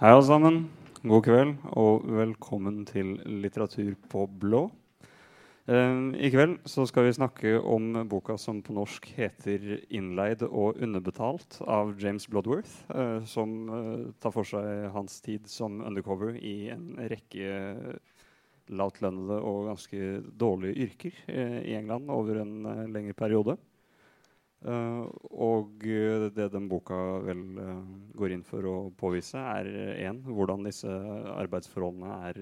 Hei, alle sammen. God kveld, og velkommen til Litteratur på blå. Eh, I kveld så skal vi snakke om boka som på norsk heter 'Innleid og underbetalt' av James Bloodworth, eh, som eh, tar for seg hans tid som undercover i en rekke lavtlønnede og ganske dårlige yrker i England over en lengre periode. Uh, og det den boka vel uh, går inn for å påvise, er én hvordan disse arbeidsforholdene er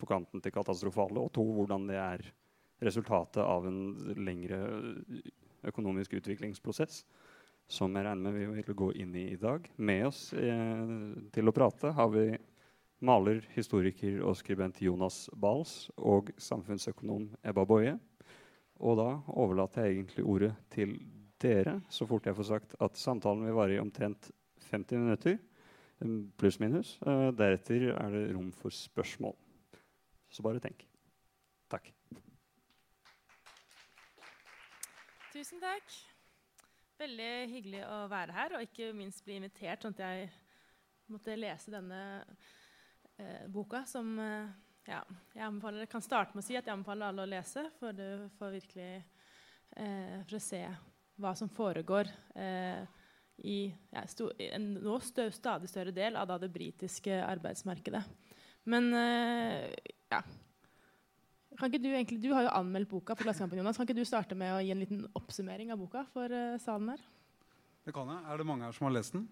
på kanten til katastrofale, og to hvordan det er resultatet av en lengre økonomisk utviklingsprosess. Som jeg regner med vi vil gå inn i i dag. Med oss uh, til å prate har vi maler, historiker og skribent Jonas Bals og samfunnsøkonom Ebba Boje. Og da overlater jeg egentlig ordet til dere så fort jeg får sagt at samtalen vil vare i omtrent 50 minutter. Pluss-minus. Uh, deretter er det rom for spørsmål. Så bare tenk. Takk. Tusen takk. Veldig hyggelig å være her, og ikke minst bli invitert, sånn at jeg måtte lese denne eh, boka som eh, ja, jeg anbefaler, kan starte med å si at jeg anbefaler alle å lese, for du får virkelig eh, for å se hva som foregår eh, i ja, sto, en nå stø, stadig større del av da, det britiske arbeidsmarkedet. Men eh, ja kan ikke Du egentlig, du har jo anmeldt boka på Klassekampen. Jonas. Kan ikke du starte med å gi en liten oppsummering av boka for uh, salen her? Det kan jeg. Er det mange her som har lest den?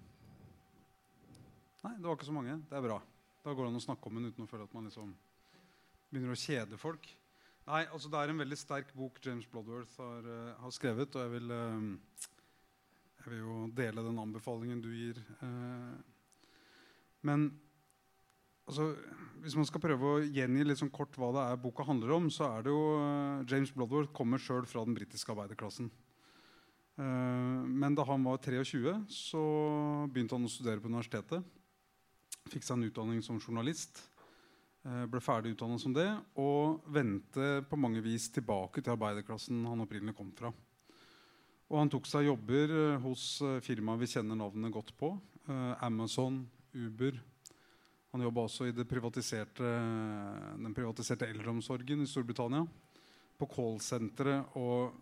Nei, det var ikke så mange. Det er bra. Da går det an å snakke om den uten å føle at man liksom begynner å kjede folk. Nei, altså Det er en veldig sterk bok James Bloodworth har, uh, har skrevet. Og jeg vil, uh, jeg vil, jo dele den anbefalingen du gir. Uh, men altså, hvis man skal prøve å gjengi litt sånn kort hva det er boka handler om, så er det jo James Bloodworth kommer sjøl fra den britiske arbeiderklassen. men da han var 23, så begynte han å studere på universitetet. Fikk seg en utdanning som journalist. Eh, ble ferdig utdannet som det og vendte på mange vis tilbake til arbeiderklassen han opprinnelig kom fra. Og han tok seg jobber eh, hos eh, firmaer vi kjenner navnene godt på. Amazon, Uber. Han jobba også i privatiserte, den privatiserte eldreomsorgen i Storbritannia. På callsenteret og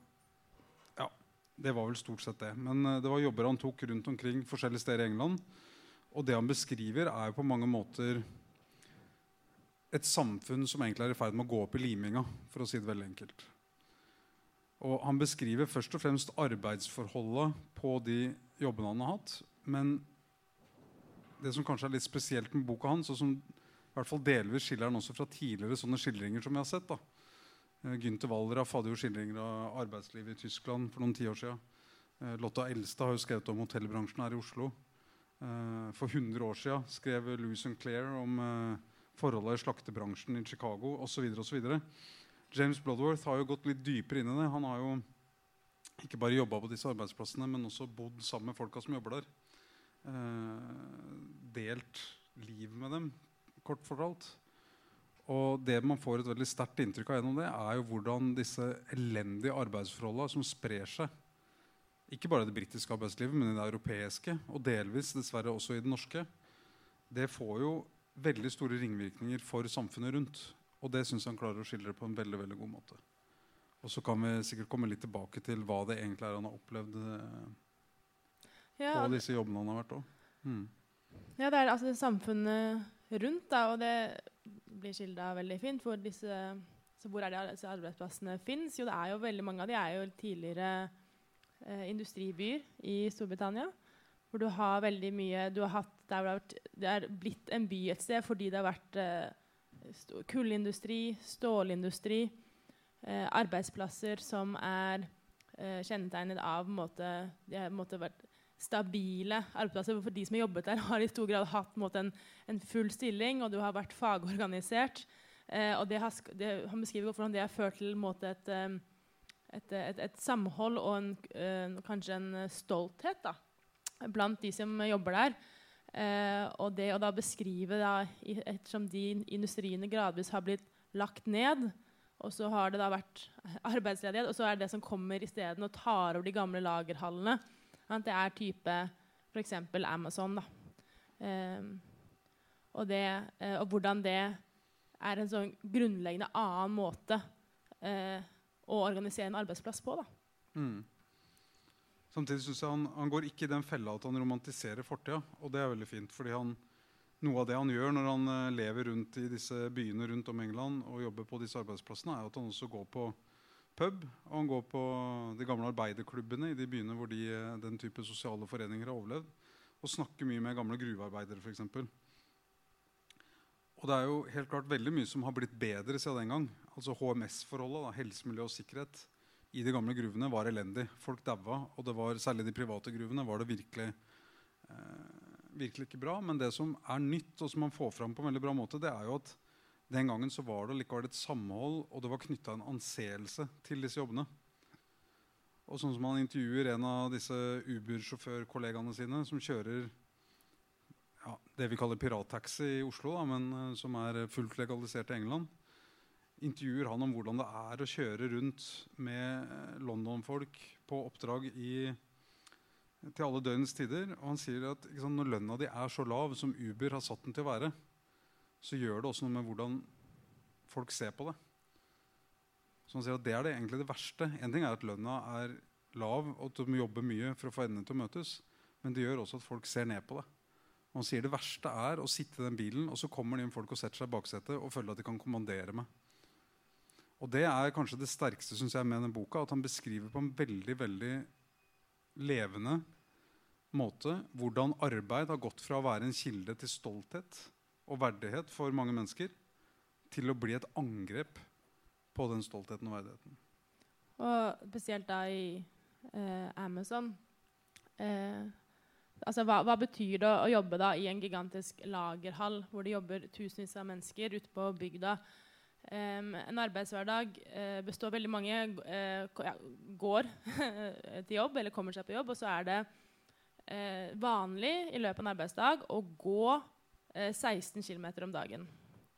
Ja, det var vel stort sett det. Men det var jobber han tok rundt omkring forskjellige steder i England. Og det han beskriver, er jo på mange måter et samfunn som egentlig er i ferd med å gå opp i liminga, for å si det veldig enkelt. Og Han beskriver først og fremst arbeidsforholdet på de jobbene han har hatt. Men det som kanskje er litt spesielt med boka hans, og som i hvert fall delvis skiller han også fra tidligere sånne skildringer som vi har sett da. Eh, Gynter Wallraff hadde jo skildringer av arbeidslivet i Tyskland for noen tiår siden. Eh, Lotta Elstad har jo skrevet om hotellbransjen her i Oslo. Eh, for 100 år siden skrev Louis Sinclair om forholdet i slaktebransjen i Chicago osv. James Bloodworth har jo gått litt dypere inn i det. Han har jo ikke bare jobba på disse arbeidsplassene, men også bodd sammen med folka som jobber der. Eh, delt liv med dem, kort fortalt. Og det man får et veldig sterkt inntrykk av gjennom det, er jo hvordan disse elendige arbeidsforholdene som sprer seg ikke bare i det britiske arbeidslivet, men i det europeiske, og delvis dessverre også i det norske, det får jo veldig store ringvirkninger for samfunnet rundt. Og det syns han klarer å skildre på en veldig veldig god måte. Og så kan vi sikkert komme litt tilbake til hva det egentlig er han har opplevd eh, ja, på disse jobbene han har vært òg. Mm. Ja, det er altså samfunnet rundt, da, og det blir skildra veldig fint. For disse, så hvor er det disse arbeidsplassene fins? Jo, det er jo veldig mange av de er jo tidligere eh, industribyer i Storbritannia. Hvor du har veldig mye du har hatt, det, vært, det er blitt en by et sted fordi det har vært eh, kullindustri, stålindustri, eh, arbeidsplasser som er eh, kjennetegnet av måte, de har måte, vært stabile arbeidsplasser. For de som har jobbet der, har i stor grad hatt måte, en, en, full stilling, og du har vært fagorganisert. Eh, og det har, det, han beskriver hvordan det har ført til måte, et, eh, et, et, et, samhold og en, øh, kanskje en stolthet. da blant de som jobber der. Eh, og det å da beskrive da, Ettersom de industriene gradvis har blitt lagt ned, og så har det da vært arbeidsledighet, og så er det det som kommer isteden og tar over de gamle lagerhallene. At det er type f.eks. Amazon. da. Eh, og, det, eh, og hvordan det er en sånn grunnleggende annen måte eh, å organisere en arbeidsplass på. Da. Mm. Samtidig synes jeg han, han, går ikke i den fella at han romantiserer fortida. Og det er veldig fint. fordi han, noe av det han gjør når han uh, lever rundt i disse byene rundt om England og jobber på disse arbeidsplassene, er at han også går på pub. Og han går på de gamle arbeiderklubbene i de byene hvor de, uh, den type sosiale foreninger har overlevd. Og snakker mye med gamle gruvearbeidere, f.eks. Og det er jo helt klart veldig mye som har blitt bedre siden den gang. Altså HMS-forholdet, helse, miljø og sikkerhet, i de gamle gruvene var elendig. Folk daua, og det var, særlig de private gruvene var det virkelig, eh, virkelig ikke bra. Men det som er nytt, og som man får fram på en veldig bra måte, det er jo at den gangen så var det likevel et samhold, og det var knytta en anseelse til disse jobbene. Og sånn som Han intervjuer en av disse Uber-sjåførkollegaene sine som kjører ja, det vi kaller pirattaxi i Oslo, da, men uh, som er fullt legalisert i England. Intervjuer han om hvordan det er å kjøre rundt med uh, London-folk på oppdrag i, til alle døgnets tider. Og han sier at sant, når lønna di er så lav som Uber har satt den til å være, så gjør det også noe med hvordan folk ser på det. Så han sier at Det er det egentlig det verste. En ting er at lønna er lav, og at du må jobbe mye for å få endene til å møtes. Men det gjør også at folk ser ned på det. Og han sier det verste er å sitte i den bilen, og så kommer det inn folk og setter seg i baksetet og føler at de kan kommandere meg. Og det er kanskje det sterkeste synes jeg, med denne boka, at han beskriver på en veldig veldig levende måte hvordan arbeid har gått fra å være en kilde til stolthet og verdighet for mange mennesker, til å bli et angrep på den stoltheten og verdigheten. Og spesielt da i eh, Amazon. Eh, altså, hva, hva, betyr det å jobbe da i en gigantisk lagerhall hvor det jobber tusenvis av mennesker ute på bygda? Um, en arbeidshverdag uh, består veldig mange uh, ja, går til jobb eller kommer seg på jobb, og så er det uh, vanlig i løpet av en arbeidsdag å gå 16 km om dagen.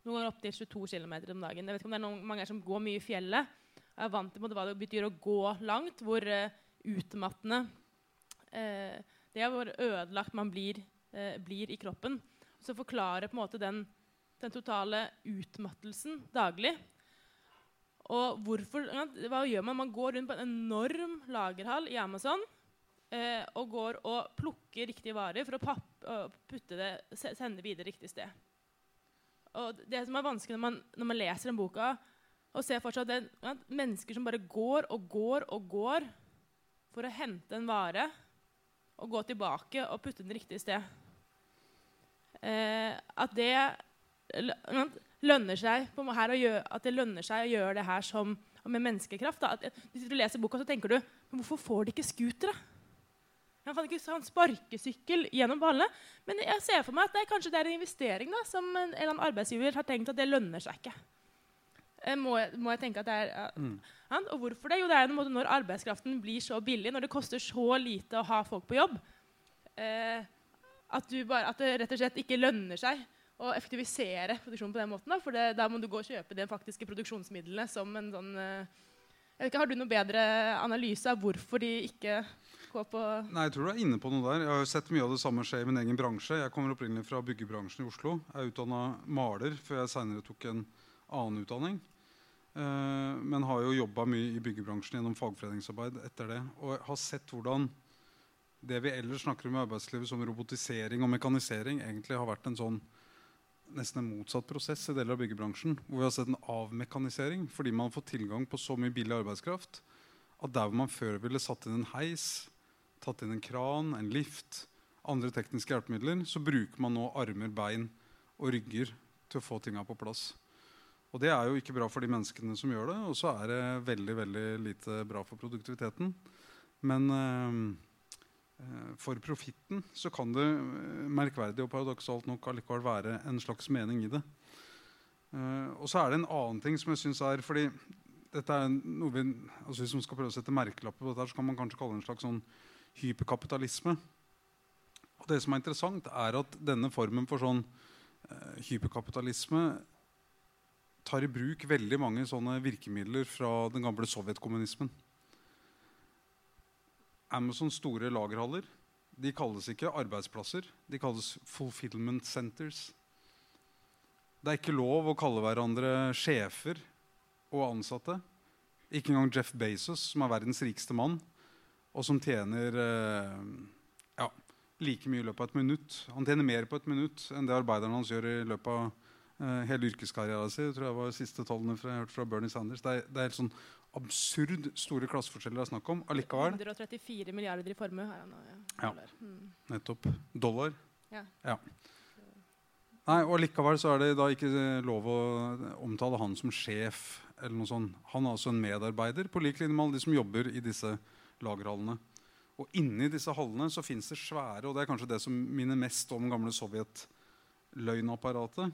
Noen ganger opptil 22 km om dagen. Jeg vet ikke om det er noen, mange som går mye i fjellet. Jeg er vant til hva det betyr å gå langt, hvor utmattende det er hvor ødelagt man blir, blir, i kroppen. Så forklarer på en måte den, den totale utmattelsen daglig. Og hvorfor, hva gjør man? Man går rundt på en enorm lagerhall i Amazon eh, og går og plukker riktige varer for å pappe, putte det, sende videre riktig sted. Og det som er vanskelig når man, når man leser den boka, og ser fortsatt det, er mennesker som bare går og går og går for å hente en vare og gå tilbake og putte den riktig sted. Eh, at det lønner seg gjøre, at det lønner seg å gjøre det her som, med menneskekraft. Da. At, hvis du leser boka, så tenker du men hvorfor får de ikke scootere? Han fant ikke sånn sparkesykkel gjennom ballene. Men jeg ser for meg at det, er kanskje det er en investering da, som en, eller annen arbeidsgiver har tenkt at det lønner seg ikke. Eh, må, jeg, må, jeg, tenke at det er mm. Og hvorfor det? Jo, det er en måte når arbeidskraften blir så billig, når det koster så lite å ha folk på jobb, eh, at, bare, at, det rett og slett ikke lønner seg å effektivisere produksjonen på den måten. Da, for det, der må du gå og kjøpe de faktiske produksjonsmidlene som en sånn eh, ikke, Har du noe bedre analyse av hvorfor de ikke går på Nei, Jeg tror du er inne på noe der. Jeg har jo sett mye av det samme skje i min egen bransje. Jeg kommer opprinnelig fra byggebransjen i Oslo. Jeg er utdanna maler før jeg seinere tok en annen utdanning. Uh, men har jo jobba mye i byggebransjen gjennom fagforeningsarbeid etter det. Og har sett hvordan det vi ellers snakker om i arbeidslivet som robotisering og mekanisering, egentlig har vært en sånn nesten en motsatt prosess i deler av byggebransjen. Hvor vi har sett en avmekanisering fordi man har fått tilgang på så mye billig arbeidskraft at der hvor man før ville satt inn en heis, tatt inn en kran, en lift, andre tekniske hjelpemidler, så bruker man nå armer, bein og rygger til å få tinga på plass. Og det er jo ikke bra for de menneskene som gjør det, og så er det veldig veldig lite bra for produktiviteten. Men øh, for profitten så kan det eh, merkverdig og paradoksalt nok allikevel være en slags mening i det. Uh, og så er det en annen ting som jeg syns er fordi dette er noe vi, altså Hvis man skal prøve å sette merkelapper på dette, så kan man kanskje kalle det en slags sånn hyperkapitalisme. Og det som er interessant, er at denne formen for sånn hyperkapitalisme tar i bruk veldig mange sånne virkemidler fra den gamle sovjetkommunismen. Amazons store lagerhaller de kalles ikke arbeidsplasser. De kalles fulfillment centers. Det er ikke lov å kalle hverandre sjefer og ansatte. Ikke engang Jeff Bezos, som er verdens rikeste mann, og som tjener eh, ja, like mye i løpet av et minutt. Han tjener mer på et minutt enn det arbeiderne hans gjør i løpet av eh, hele yrkeskarrieren sin. Det tror jeg var siste tallene fra, jeg hørte fra Bernie Sanders. Det er, det er helt sånn absurd store klasseforskjeller det er snakk om. Allikevel 134 milliarder i formue har han nå. Ja. Ja. Mm. Nettopp. Dollar. Ja. Nei, og Allikevel så er det da ikke lov å omtale han som sjef. eller noe sånt. Han er altså en medarbeider på lik linje med alle de som jobber i disse lagerhallene. Og inni disse hallene så fins det svære, og det er kanskje det som minner mest om gamle Sovjet-løgnapparatet.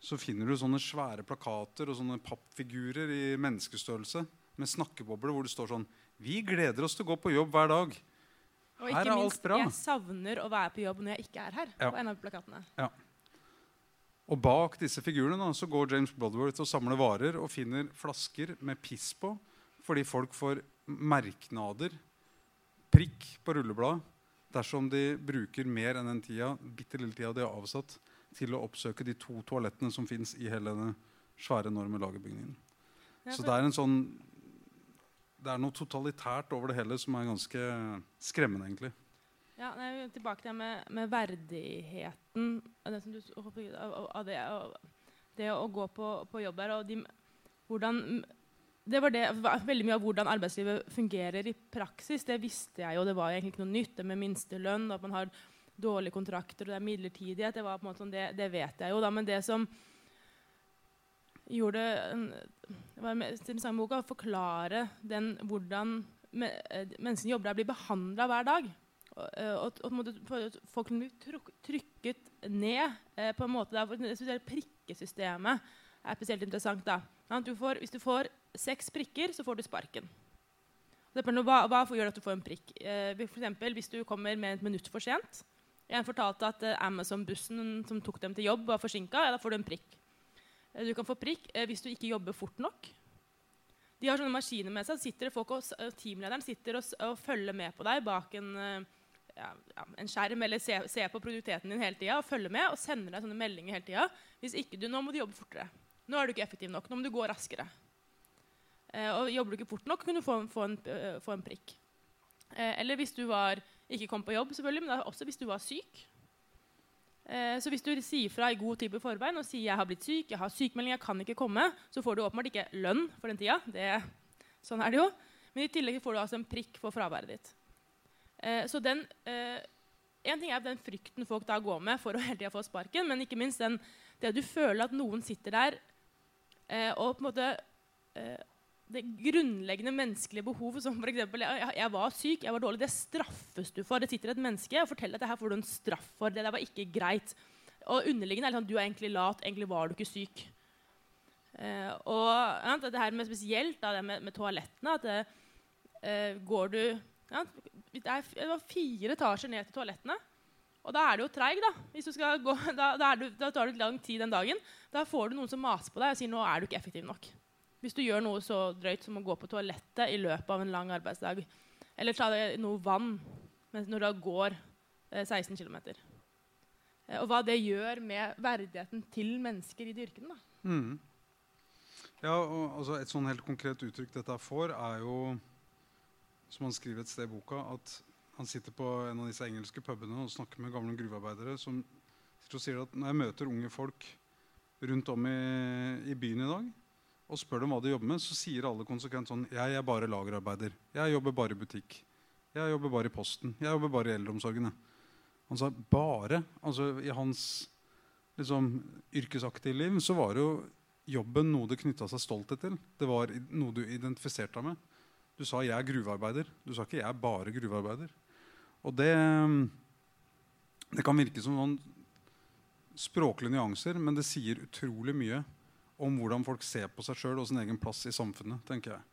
Så finner du sånne svære plakater og sånne pappfigurer i menneskestørrelse med snakkebobler hvor det står sånn Vi gleder oss til å gå på jobb hver dag. Og Her er er alt minst, bra. jeg savner å være på jobb når jeg ikke er her. Ja. på en av plakatene. Og bak disse figurene da, så går James Bloodworth og samler varer og finner flasker med piss på fordi folk får merknader, prikk på rullebladet, dersom de bruker mer enn den tida, bitte lille tida de har avsatt til å oppsøke de to toalettene som fins i hele denne svære, enorme lagerbygningen. Ja, Så det er en sånn det er noe totalitært over det hele som er ganske skremmende, egentlig. Ja, nei, tilbake til det med, med verdigheten det, du, av, det, det å gå på, på jobb der. Og de, hvordan, det var det, veldig mye av hvordan arbeidslivet fungerer i praksis. Det visste jeg jo. Det var egentlig ikke noe nytt. Det med minstelønn, at man har dårlige kontrakter og det er midlertidighet. Det, var på en måte sånn, det, det vet jeg jo. Da. Men det som gjorde det var med boka, å forklare den, hvordan me, eh, menneskene jobber der, blir behandla hver dag. Og, eh, og, og folk blir truk, trykket ned eh, på en måte der hvor prikkesystemet er spesielt interessant. da. Du får, hvis du får seks prikker, så får du sparken. Hva, hva gjør at du får en prikk? Eh, for eksempel, hvis du kommer med et minutt for sent. Jeg fortalte at Amazon-bussen som tok dem til jobb, var forsinka. Ja, da får du en prikk. Eh, Du kan få prikk eh, hvis du ikke jobber fort nok. De har sånne maskiner med seg. Sitter folk og, Teamlederen sitter og, og følger med på deg bak en, eh, ja, en skjerm eller ser, ser på produktiviteten din hele tida og følger med og sender deg sånne meldinger hele tida. Hvis ikke du, nå må du jobbe fortere. Nå er du ikke effektiv nok. Nå må du gå raskere. Eh, og jobber du ikke fort nok, kan du få, få, en, eh, få en prikk. Eh, eller hvis du var, ikke kom på jobb, selvfølgelig, men også hvis du var syk. Eh, så hvis du sier fra i god tid på forveien og sier jeg har blitt syk, jeg har sykemelding, jeg kan ikke komme, så får du åpenbart ikke lønn for den tida. Det, sånn er det jo. Men i tillegg får du altså en prikk for fraværet ditt. Eh, så den eh, En ting er den frykten folk da går med for å hele tida få sparken, men ikke minst den, det du føler at noen sitter der og på en måte det grunnleggende menneskelige behovet, som f.eks. Jeg, jeg var syk, jeg var dårlig, det straffes du for. Det sitter et menneske og forteller at det her får du en straff for. Det der var ikke greit. Og underliggende er det sånn du er egentlig lat, egentlig var du ikke syk. Eh, og ja, det her med spesielt da, det med, med toalettene at det, eh, går du ja, det, er, det var fire etasjer ned til toalettene. Og da er du jo treig, da. Hvis du skal gå, da, da, du, da tar du lang tid den dagen. Da får du noen som maser på deg og sier nå er du ikke effektiv nok. Hvis du gjør noe så drøyt som å gå på toalettet i løpet av en lang arbeidsdag. Eller ta deg noe vann når du går eh, 16 km. Eh, og hva det gjør med verdigheten til mennesker i de yrkene. Mm. Ja, og altså Et sånn helt konkret uttrykk dette får, er jo Som han skriver et sted i boka, at han sitter på en av disse engelske pubene og snakker med gamle gruvearbeidere som sier at når jeg møter unge folk rundt om i, i byen i dag og spør dem hva de jobber med, så sier alle konsekvent sånn Jeg er bare lagerarbeider. Jeg jobber bare i butikk. Jeg jobber bare i Posten. Jeg jobber bare i eldreomsorgen. Han sa bare. Altså i hans liksom, yrkesaktive liv så var jo jobben noe det knytta seg stolthet til. Det var noe du identifiserte deg med. Du sa 'jeg er gruvearbeider'. Du sa ikke 'jeg er bare gruvearbeider'. Og det, det kan virke som noen språklige nyanser, men det sier utrolig mye om hvordan folk ser på seg sjøl og sin egen plass i samfunnet. tenker jeg.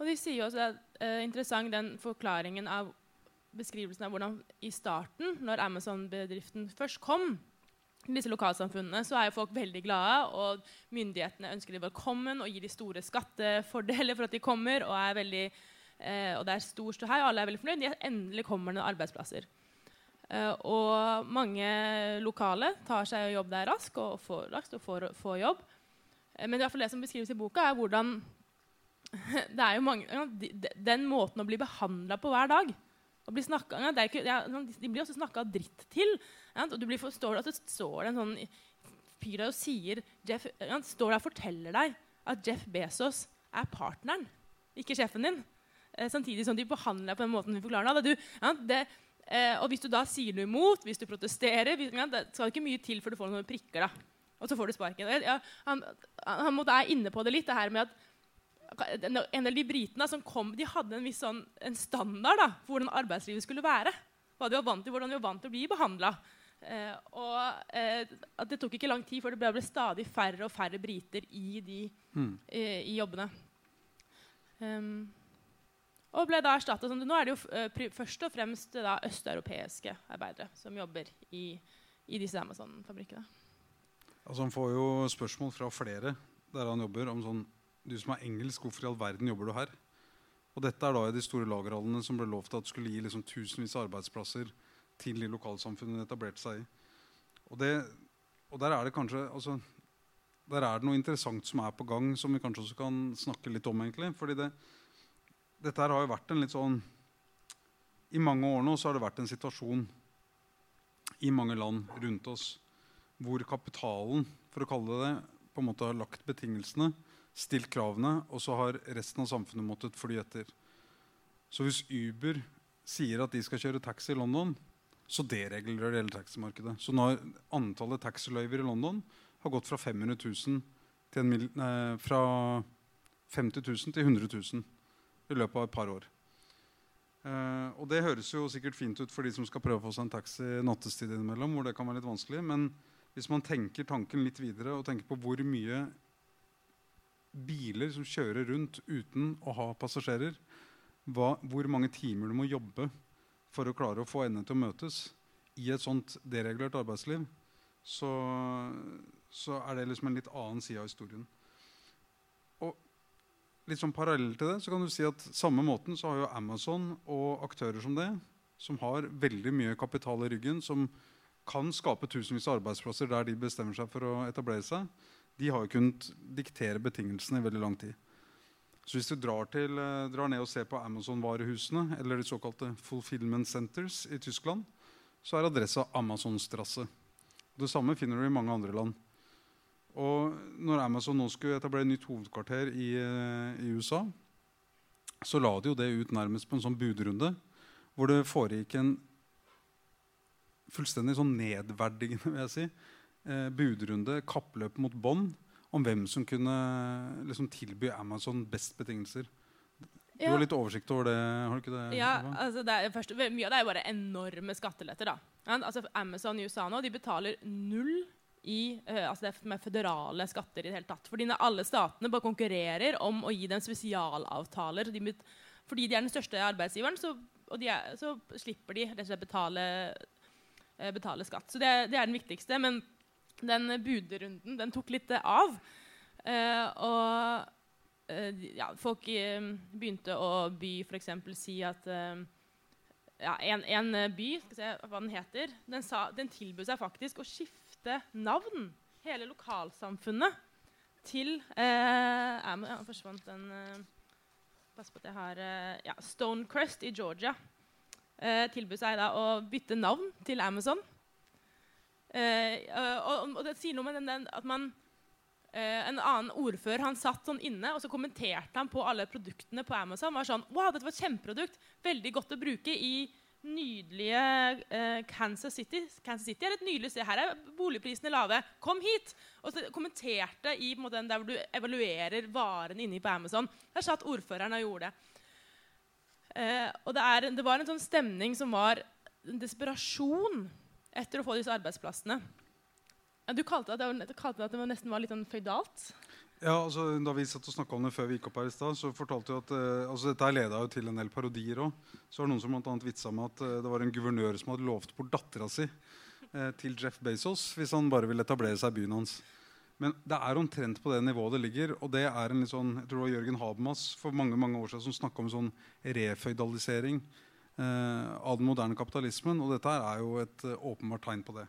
Og de sier også at eh, interessant den forklaringen av beskrivelsen av hvordan i starten, når Amazon-bedriften først kom til disse lokalsamfunnene, så er jo folk veldig glade, og myndighetene ønsker de velkommen og gir de store skattefordeler for at de kommer, og, veldig, eh, og det er stor ståhei, og alle er veldig fornøyd. De endelig kommer det arbeidsplasser. Eh, og mange lokale tar seg jobb der raskt og får, raskt og får, får jobb. Eh, men fall det som beskrives i boka, er hvordan det er jo mange, Den måten å bli behandla på hver dag bli snakket, ikke, De blir også snakka dritt til. og du blir forstår at det står en sånn fyr der og sier Jeff, står der og forteller deg at Jeff Bezos er partneren, ikke sjefen din. Eh, samtidig som de behandler deg på den måten hun forklarer det. Du, ja, det eh, og hvis du da sier noe imot, hvis du protesterer, hvis, ja, det skal ikke mye til før du får noen prikker. da. Og så får du sparken. Ja, han, han, måtte er inne på det litt, det her med at en del de britene som kom, de hadde en viss sånn, en standard da, for hvordan arbeidslivet skulle være. Hva de var vant til, hvordan de var vant til å bli behandla. Eh, og eh, det tok ikke lang tid før det ble, ble stadig færre og færre briter i de mm. eh, i jobbene. Um, og ble da erstatta som Nå er det jo uh, først og fremst da, østeuropeiske arbeidere som jobber i, i disse Amazon-fabrikkene. Altså, han får jo spørsmål fra flere der han jobber, om sånn Du som er engelsk, hvorfor i all verden jobber du her? Og dette er da i de store lagerhallene som ble lovt at skulle gi liksom, tusenvis av arbeidsplasser til de lokalsamfunnene etablerte seg i. Og, det, og der er det kanskje altså, Der er det noe interessant som er på gang, som vi kanskje også kan snakke litt om. egentlig, fordi det, dette har jo vært en litt sånn I mange år nå så har det vært en situasjon i mange land rundt oss hvor kapitalen for å kalle det det, på en måte har lagt betingelsene, stilt kravene, og så har resten av samfunnet måttet fly etter. Så hvis Uber sier at de skal kjøre taxi i London, så deregulerer det hele taximarkedet. Så når antallet taxiløyver i London har gått fra 500 000 til en, nei, fra 50 000 til 100 000 i løpet av et par år. Uh, og det høres jo sikkert fint ut for de som skal prøve å få seg en taxi nattestid innimellom, hvor det kan være litt vanskelig, men hvis man tenker tanken litt videre og tenker på hvor mye biler som kjører rundt uten å ha passasjerer, hva, hvor mange timer du må jobbe for å klare å få endene til å møtes i et sånt deregulert arbeidsliv, så, så er det liksom en litt annen side av historien litt sånn parallell til det, så kan du si at samme måten så har jo Amazon og aktører som det, som har veldig mye kapital i ryggen, som kan skape tusenvis av arbeidsplasser der de bestemmer seg for å etablere seg, de har jo kunnet diktere betingelsene i veldig lang tid. Så hvis du drar, til, eh, drar ned og ser på Amazon-varehusene, eller de såkalte fulfillment centers i Tyskland, så er adressa Amazonstrasse. Det samme finner du i mange andre land. Og når Amazon nå skulle etablere nytt hovedkvarter i, eh, i, USA, så la de jo det ut nærmest på en sånn budrunde hvor det foregikk en fullstendig sånn nedverdigende vil jeg si, eh, budrunde, kappløp mot bånd, om hvem som kunne liksom, tilby Amazon best betingelser. Du har litt oversikt over det? har du ikke det? Ja, altså det er, først, Mye av det er bare enorme skatteletter. da. Altså Amazon i USA nå de betaler null i uh, altså det med føderale skatter. i det hele tatt. Fordi alle statene bare konkurrerer om å gi dem spesialavtaler. De, fordi de er den største arbeidsgiveren, så, er, så slipper de rett og slett betale, uh, betale skatt. Så det, det, er den viktigste. Men den budrunden den tok litt uh, av. og ja, folk begynte å by f.eks. si at ja, en, en, by, skal se hva den heter, den, sa, den tilbød seg faktisk å skifte skifte navn, hele lokalsamfunnet, til eh, ja, forsvant den eh, Pass på at jeg har eh, ja, Stonecrest i Georgia. Eh, tilbød seg da å bytte navn til Amazon. Eh, og, og, det sier noe med den, den at man Uh, En annen ordfører han satt sånn inne og så kommenterte han på alle produktene på Amazon. var sånn, wow, dette var et kjempeprodukt, veldig godt å bruke i nydelige eh, Kansas City. Kansas City er et nydelig sted. Her er boligprisene lave. Kom hit! Og så kommenterte i måte, der hvor du evaluerer varene inni på Amazon. Der satt ordføreren og gjorde det. Eh, og det, er, det, var en sånn stemning som var en desperasjon etter å få disse arbeidsplassene. Du kalte det, at det, kalte det at det nesten var litt sånn føydalt? Ja, altså, Da vi satt og snakka om det før vi gikk opp her i stad, så fortalte du at eh, altså, dette leda jo til en del parodier òg. Så var det noen som bl.a. vitsa med at eh, det var en guvernør som hadde lovt bort dattera si eh, til Jeff Bezos hvis han bare ville etablere seg i byen hans. Men det er omtrent på det nivået det ligger. Og det er en litt sånn, jeg tror det var Jørgen Habermas for mange mange år siden som snakka om sånn reføydalisering. eh, av den moderne kapitalismen. Og dette er jo et eh, åpenbart tegn på det.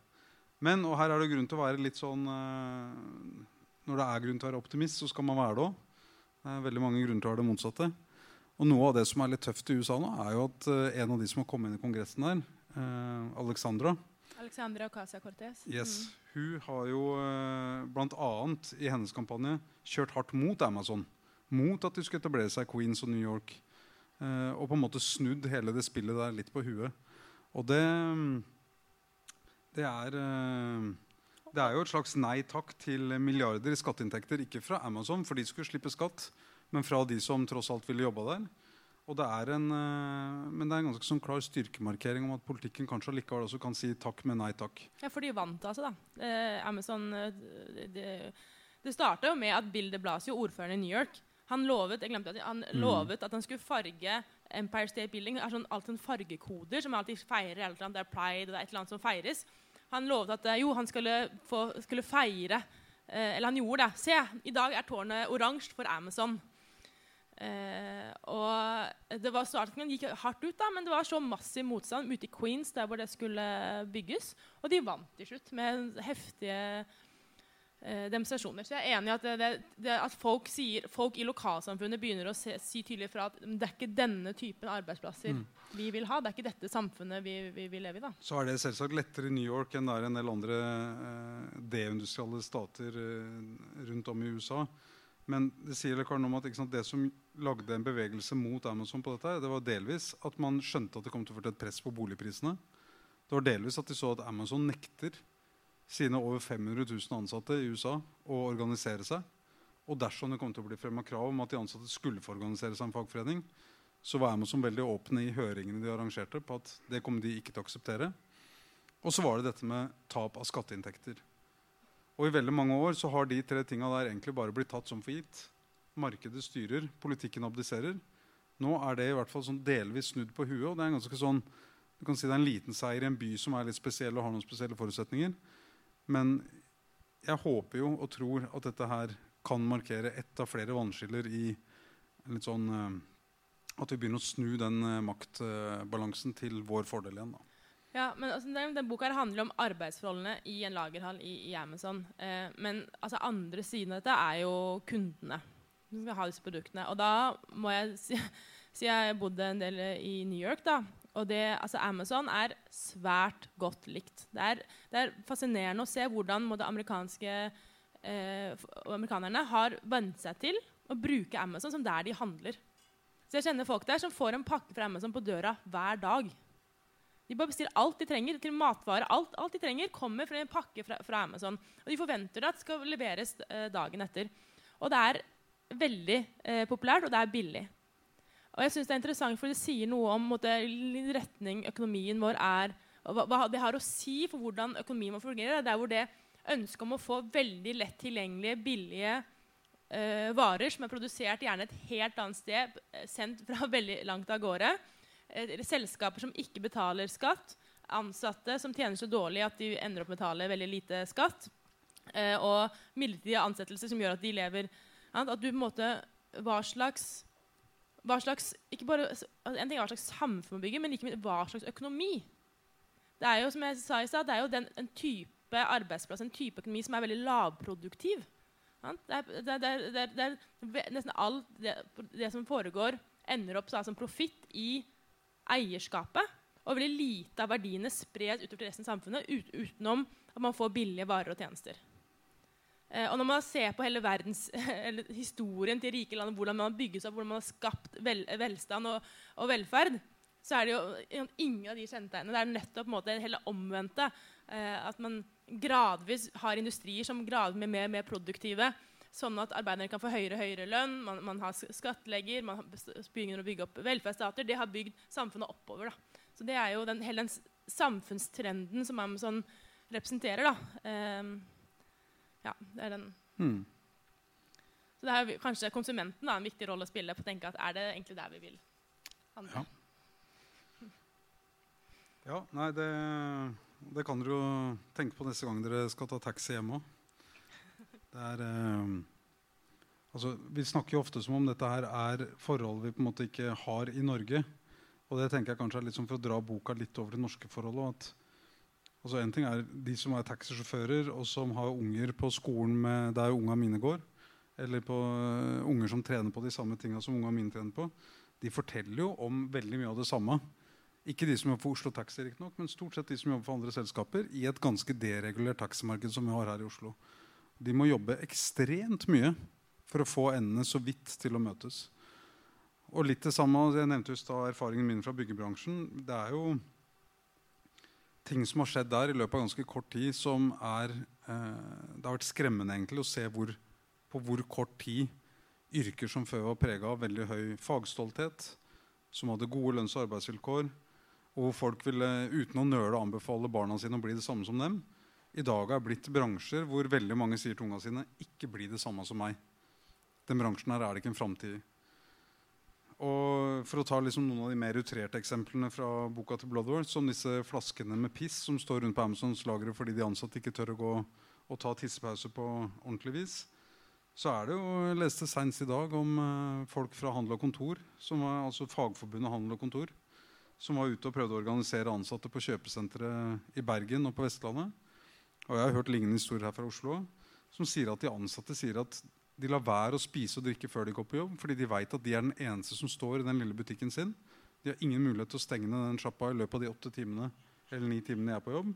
Men, og her er det grunn til å være litt sånn eh, Når det er grunn til å være optimist, så skal man være det òg. Det er veldig mange grunner til å være det motsatte. Og noe av det som er litt tøft i USA nå, er jo at eh, en av de som har kommet inn i Kongressen der, eh, Alexandra Alexandra Ocasio-Cortez. yes, Hun har jo eh, bl.a. i hennes kampanje kjørt hardt mot Amazon. Mot at de skulle etablere seg i Queens og New York. Eh, og på en måte snudd hele det spillet der litt på huet. Og det Det er det er jo et slags nei takk til milliarder i skatteinntekter. Ikke fra Amazon, for de skulle slippe skatt, men fra de som tross alt ville jobba der. Og det er en, eh, men det er en ganske sånn klar styrkemarkering om at politikken kanskje allikevel også kan si takk, men nei takk. Ja, for de vant, altså. da. Eh, Amazon eh, Det, det starta jo med at Bill de Blasio, ordføreren i New York, han lovet jeg glemte at han lovet at han skulle farge Empire State Building. Det er sånn, alt sånn fargekoder som alltid feirer. Eller annet, det er pride, og det er et eller annet som feires. Han lovet at eh, jo, han skulle, få, skulle feire eh, Eller han gjorde det. Se, i dag er tårnet oransje for Amazon. Eh, og det var Starten gikk hardt ut, da, men det var så massiv motstand ute i Queens, der hvor det skulle bygges. Og de vant til slutt med heftige demonstrasjoner. Så jeg er enig i at, det, det, at folk, sier, folk, i lokalsamfunnet begynner å se, si tydelig fra at det er ikke denne typen arbeidsplasser Mm. vi vil ha. Det er ikke dette samfunnet vi, vi vil leve i. da. Så er det selvsagt lettere i New York enn det er en del andre eh, deindustrielle stater eh, rundt om i USA. Men det sier noe om at sant, det som lagde en bevegelse mot Amazon, på dette, det var delvis at man skjønte at det kom til å føre til et press på boligprisene. Det var delvis at de så at Amazon nekter sine over 500 000 ansatte i USA å organisere seg. Og dersom det kom til å bli fremma krav om at de ansatte skulle få organisere seg en fagforening, så var Amazon veldig åpne i høringene de arrangerte på at det kom de ikke til å akseptere. Og så var det dette med tap av skatteinntekter. Og i veldig mange år så har de tre tinga der egentlig bare blitt tatt som for gitt. Markedet styrer, politikken abdiserer. Nå er det i hvert fall sånn delvis snudd på huet. og det er en ganske sånn, du kan si det er en liten seier i en by som er litt spesiell og har noen spesielle forutsetninger. Men jeg håper jo og tror at dette her kan markere ett av flere vannskiller i litt sånn eh, At vi begynner å snu den eh, maktbalansen til vår fordel igjen. da. Ja, men altså, den, den boka her handler om arbeidsforholdene i en lagerhall i, i Amazon. Eh, men altså, andre siden av dette er jo kundene som skal ha disse produktene. Og da må jeg si, si jeg bodde en del i New York, da. Og det, altså, Amazon er svært godt likt. Det er, det er fascinerende å se hvordan amerikanske eh, amerikanerne har vent seg til å bruke Amazon som der de handler. Så jeg kjenner folk der som får en pakke fra Amazon på døra hver dag. De bare bestiller alt de trenger til matvarer. Alt, alt de trenger, kommer fra en pakke fra, fra Amazon. Og de forventer at det skal leveres eh, dagen etter. Og det er veldig eh, populært, og det er billig. Og jeg synes Det er interessant, for det sier noe om måtte, retning økonomien vår er. og hva, det har å si for hvordan økonomien vår fungerer. Der hvor det ønsket om å få veldig lett tilgjengelige, billige eh, varer som er produsert gjerne et helt annet sted, eh, sendt fra veldig langt av gårde, eh, selskaper som ikke betaler skatt, ansatte som tjener så dårlig at de ender opp med å betale veldig lite skatt, eh, og midlertidige ansettelser som gjør at de lever At du på en måte Hva slags, hva slags ikke bare, En ting er hva slags samfunn man bygger, men ikke minst hva slags økonomi. Det er jo som jeg sa i sted, det er jo den, en type arbeidsplass, en type økonomi som er veldig lavproduktiv. Det er, det, er, det, er, nesten alt det, som foregår, ender opp som profitt i eierskapet. Og veldig lite av verdiene spres utover til resten av samfunnet ut, utenom at man får billige varer og tjenester. Eh, og når man ser på hele verdens eller historien til rike land, hvordan man har bygget seg opp, hvordan man har skapt vel, velstand og, og velferd, så er det jo ingen av de kjennetegnene. Det er nettopp på en måte, hele omvendte. Eh, at man gradvis har industrier som gradvis blir mer, og mer produktive. Sånn at arbeiderne kan få høyere og høyere lønn. Man, man har sk- skattlegger, man begynner å bygge opp velferdsstater. Det har bygd samfunnet oppover. Da. Så det er jo den, hele den samfunnstrenden som Amazon representerer. Da. Ehm, ja, det er den. Hmm. Så det er kanskje konsumenten da, en viktig rolle å spille på å tenke at er det egentlig der vi vil handle. Ja. Ja, nei, det, det kan dere jo tenke på neste gang dere skal ta taxi hjem òg. Det er eh, Altså, vi snakker jo ofte som om dette her er forhold vi på en måte ikke har i Norge. Og det tenker jeg kanskje er litt som for å dra boka litt over det norske forholdet. At, altså en ting er De som er taxisjåfører og som har unger på skolen med, der unga mine går, eller på uh, unger som trener på de samme tinga som unga mine trener på, de forteller jo om veldig mye av det samme. Ikke de som jobber for Oslo Taxi, nok, men stort sett de som jobber for andre selskaper i et ganske deregulert taximarked som vi har her i Oslo. De må jobbe ekstremt mye for å få endene så vidt til å møtes. Og litt det samme, Jeg nevnte just da erfaringen min fra byggebransjen. Det er jo ting som har skjedd der i løpet av ganske kort tid, som er eh, Det har vært skremmende egentlig å se hvor, på hvor kort tid yrker som før var prega av veldig høy fagstolthet, som hadde gode lønns- og arbeidsvilkår, og hvor folk ville uten å nøle anbefale barna sine å bli det samme som dem, i dag er blitt bransjer hvor veldig mange sier til ungene sine ikke bli det samme som meg. Den bransjen her er det ikke en framtid i. Og For å ta liksom noen av de mer utrerte eksemplene fra boka til Bloodworth, som disse flaskene med piss som står rundt på Amazons lagre fordi de ansatte ikke tør å gå og ta tissepause på ordentlig vis, så er det jo, jeg leste senest i dag om uh, folk fra Handel og Kontor, som var, altså Fagforbundet Handel og Kontor, som var ute og prøvde å organisere ansatte på kjøpesenteret i Bergen og på Vestlandet. Og jeg har hørt lignende historier her fra Oslo som sier at de ansatte sier at de lar være å spise og drikke før de går på jobb, fordi de vet at de er den eneste som står i den lille butikken sin. De har ingen mulighet til å stenge ned den sjappa i løpet av de åtte timene eller ni timene jeg er på jobb.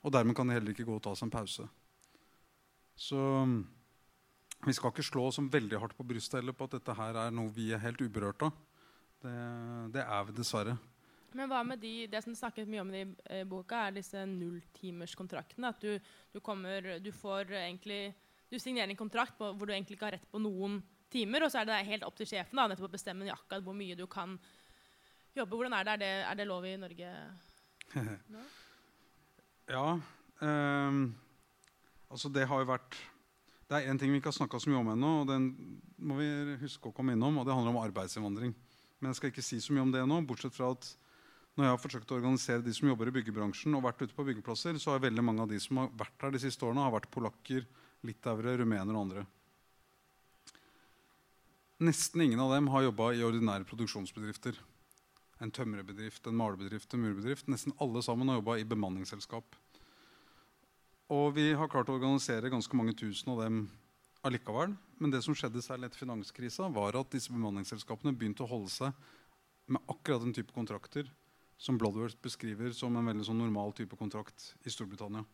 Og dermed kan de heller ikke gå og ta seg en pause. Så vi skal ikke slå oss veldig hardt på brystet heller på at dette her er noe vi er helt uberørt av. Det, det, er vi dessverre. Men hva med de, det som snakket mye om i eh, boka, er disse nulltimerskontraktene? At du, du, kommer, du får egentlig Du signerer en kontrakt på, hvor du egentlig ikke har rett på noen timer, og så er det helt opp til sjefen da, nettopp å bestemme akkurat hvor mye du kan jobbe. Hvordan er det? Er det, er det lov i Norge nå? ja. Um, altså det har jo vært Det er én ting vi ikke har snakka så mye om ennå, og den må vi huske å komme innom, og det handler om arbeidsinnvandring. Men jeg skal ikke si så mye om det nå, bortsett fra at når jeg har forsøkt å organisere de som jobber i byggebransjen, og vært ute på byggeplasser, så har veldig mange av de som har vært her de siste årene, har vært polakker, litauere, rumenere og andre. Nesten ingen av dem har jobba i ordinære produksjonsbedrifter. En tømrerbedrift, en malerbedrift, en murbedrift. Nesten alle sammen har jobba i bemanningsselskap. Og vi har klart å organisere ganske mange tusen av dem allikevel. Men det som skjedde særlig etter finanskrisa, var at disse bemanningsselskapene begynte å holde seg med akkurat den type kontrakter som Bloodworth beskriver som en veldig sånn normal type kontrakt i Storbritannia.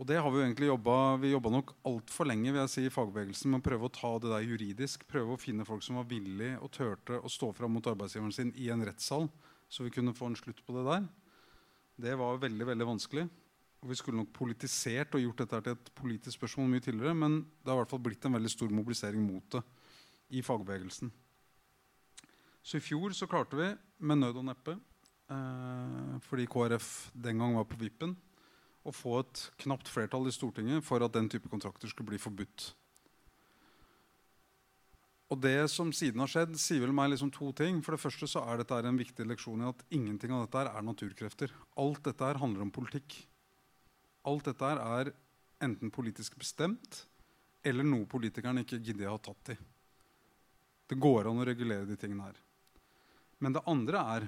Og det har Vi jo egentlig jobbet, vi jobba nok altfor lenge vil jeg si, i fagbevegelsen med å prøve å ta det der juridisk. Prøve å finne folk som var villige og turte å stå fram mot arbeidsgiveren sin i en rettssal, så vi kunne få en slutt på det der. Det var veldig veldig vanskelig. Og vi skulle nok politisert og gjort dette til et politisk spørsmål mye tidligere, men det har i hvert fall blitt en veldig stor mobilisering mot det i fagbevegelsen. Så i fjor så klarte vi med nød og neppe, eh, fordi KrF den gang var på vippen, å få et knapt flertall i Stortinget for at den type kontrakter skulle bli forbudt. Og det som siden har skjedd, sier vel meg liksom to ting. For det første så er dette en viktig leksjon i at ingenting av dette er naturkrefter. Alt dette handler om politikk. Alt dette er enten politisk bestemt eller noe politikerne ikke gidder å ha tatt i. Det går an å regulere de tingene her. Men det andre er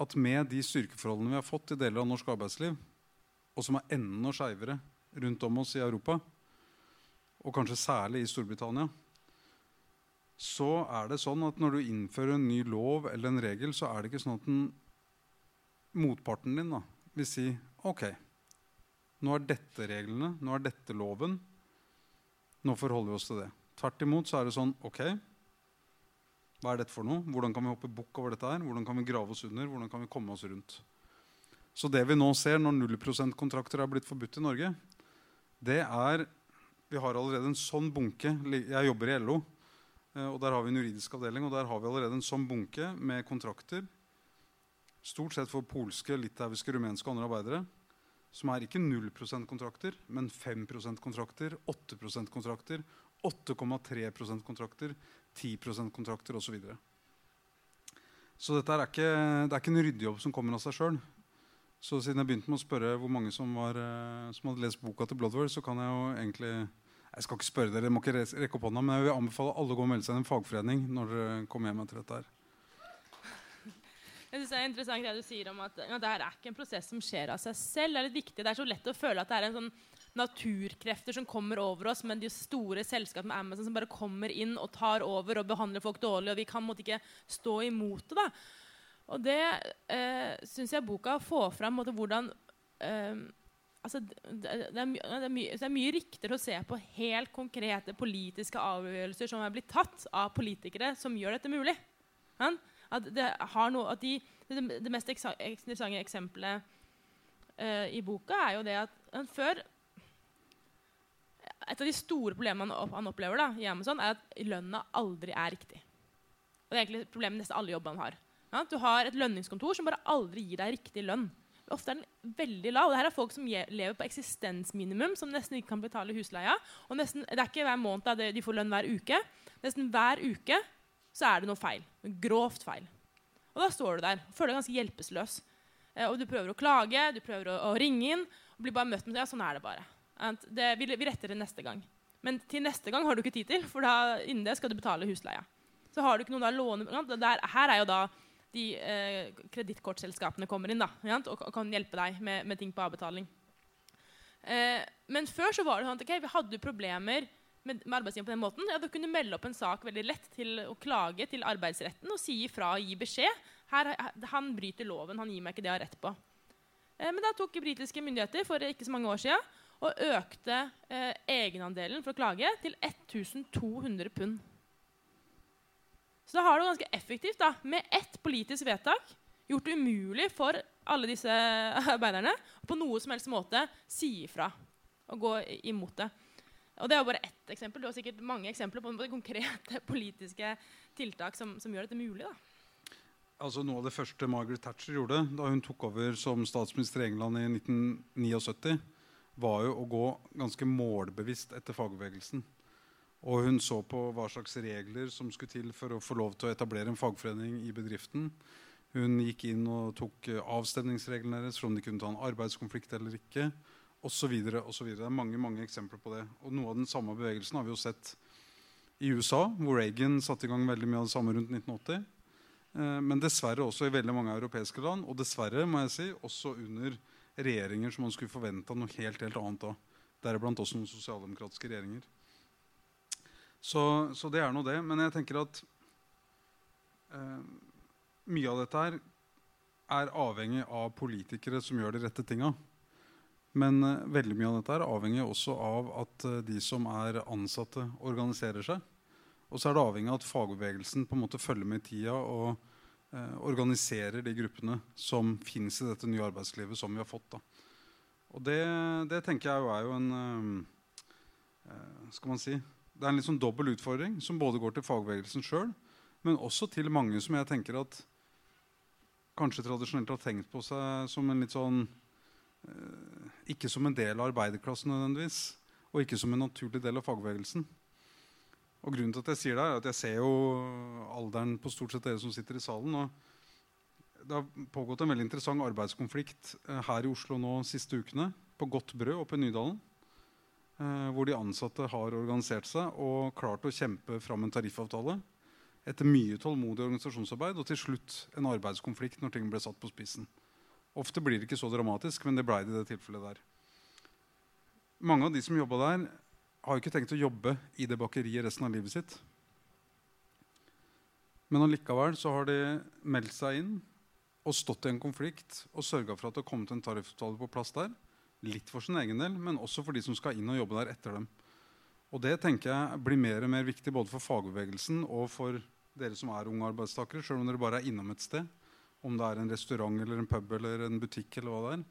at med de styrkeforholdene vi har fått i deler av norsk arbeidsliv, og som er enda skeivere rundt om oss i Europa, og kanskje særlig i Storbritannia, så er det sånn at når du innfører en ny lov eller en regel, så er det ikke sånn at den, motparten din da, vil si OK, nå er dette reglene, nå er dette loven. Nå forholder vi oss til det. Tvert imot så er det sånn OK, hva er dette for noe? Hvordan kan vi hoppe bukk over dette her? Hvordan kan vi grave oss under? Hvordan kan vi komme oss rundt? Så det vi nå ser når 0 %-kontrakter er blitt forbudt i Norge, det er Vi har allerede en sånn bunke Jeg jobber i LO, eh, og der har vi en juridisk avdeling. Og der har vi allerede en sånn bunke med kontrakter, stort sett for polske, litauiske, rumenske og andre arbeidere, som er ikke 0 kontrakter, men 5 kontrakter, 8 kontrakter, 8,3 kontrakter, 10 kontrakter osv. Så, videre. så dette er ikke, det er ikke en ryddejobb som kommer av seg sjøl. Så siden jeg begynte med å spørre hvor mange som, var, eh, som hadde lest boka til Bloodworth, så kan jeg jo egentlig Jeg skal ikke spørre dere, jeg må ikke rekke opp hånda, men jeg vil anbefale alle å gå og melde seg i en fagforening når dere kommer hjem etter dette her. Jeg synes Det er interessant det du sier om at ja, det her er ikke en prosess som skjer av seg selv. Det er litt viktig. Det er så lett å føle at det er en sånn naturkrefter som kommer over oss, men de store selskapene med Amazon som bare kommer inn og tar over og behandler folk dårlig, og vi kan måtte ikke stå imot det. da. Og det eh, syns jeg boka får fram måte, hvordan eh, altså, det, det, er det, er det, er mye riktigere å se på helt konkrete politiske avgjørelser som er blitt tatt av politikere som gjør dette mulig. Ja? At det, noe, at de, det, mest interessante eksempelet eh, i boka er jo det at før Et av de store problemene han, opplever da, i Amazon, er at lønna aldri er riktig. Og Det er egentlig problemet nesten alle jobbene han har. Ja? Du har et lønningskontor som bare aldri gir deg riktig lønn. Ofte er den veldig lav. Det her er folk som lever på eksistensminimum, som nesten ikke kan betale husleia. Og nesten, det er ikke hver måned de får lønn hver uke. Nesten hver uke så er det noe feil. Noe Grovt feil. Og da står du der og føler deg ganske hjelpeløs. Eh, og du prøver å klage, du prøver å, å, ringe inn og blir bare møtt med ja, sånn er det bare. Det, vi, vi, retter det neste gang. Men til neste gang har du ikke tid til, for da, innen det skal du betale husleia. Så har du ikke noen da låne... Der, her er jo da de eh, kredittkortselskapene kommer inn da, og, og, kan hjelpe deg med, med ting på avbetaling. Eh, men før så var det sånn at okay, vi hadde problemer med, med arbeidsgiveren på den måten. Ja, da kunne du melde opp en sak veldig lett til å klage til arbeidsretten og si ifra og gi beskjed. Her, han bryter loven, han gir meg ikke det jeg har rett på. Eh, men da tok britiske myndigheter for ikke så mange år siden og økte eh, egenandelen for å klage til 1200 pund. Så da har du ganske effektivt, da, med ett politisk vedtak, gjort det umulig for alle disse arbeiderne på noe som helst måte si ifra og gå imot det. Og Det er jo bare ett eksempel. Du har sikkert mange eksempler på konkrete politiske tiltak som, som gjør dette mulig. da. Altså Noe av det første Margaret Thatcher gjorde da hun tok over som statsminister i England i 1979, var jo å gå ganske målbevisst etter fagbevegelsen. Og hun så på hva slags regler som skulle til for å få lov til å etablere en fagforening i bedriften. Hun gikk inn og tok eh, avstemningsreglene deres for om de kunne ta en arbeidskonflikt eller ikke. Og så videre, og så videre. Det er mange mange eksempler på det. Og Noe av den samme bevegelsen har vi jo sett i USA, hvor Reagan satte i gang veldig mye av det samme rundt 1980. Eh, men dessverre også i veldig mange europeiske land. Og dessverre må jeg si, også under regjeringer som man skulle forventa noe helt helt annet av. Deriblant også noen sosialdemokratiske regjeringer. Så, så, det er nå det. Men jeg tenker at eh, mye av dette her er avhengig av politikere som gjør de rette tinga. Men eh, veldig mye av dette er avhengig også av at eh, de som er ansatte, organiserer seg. Og så er det avhengig av at fagbevegelsen på en måte følger med i tida og eh, organiserer de gruppene som fins i dette nye arbeidslivet som vi har fått. Da. Og det, det tenker jeg jo er jo en eh, eh, Skal man si det er en litt sånn dobbel utfordring som både går til fagbevegelsen sjøl, men også til mange som jeg tenker at kanskje tradisjonelt har tenkt på seg som en litt sånn eh, Ikke som en del av arbeiderklassen nødvendigvis, og ikke som en naturlig del av fagbevegelsen. Og grunnen til at jeg sier det, er at jeg ser jo alderen på stort sett dere som sitter i salen. og Det har pågått en veldig interessant arbeidskonflikt eh, her i Oslo nå siste ukene. På Godt Brød oppe i Nydalen. Eh, hvor de ansatte har organisert seg og klart å kjempe fram en tariffavtale. Etter mye tålmodig organisasjonsarbeid og til slutt en arbeidskonflikt når ting ble satt på spissen. Ofte blir det ikke så dramatisk, men det blei det i det tilfellet der. Mange av de som jobba der, har ikke tenkt å jobbe i det bakeriet resten av livet sitt. Men allikevel så har de meldt seg inn og stått i en konflikt og sørga for at det har kommet en tariffavtale på plass der Litt for sin egen del, men også for de som skal inn og jobbe der etter dem. Og Det tenker jeg blir mer og mer viktig både for fagbevegelsen og for dere som er unge arbeidstakere, selv om dere bare er innom et sted. Om det er en restaurant eller en pub eller en butikk. eller hva det er.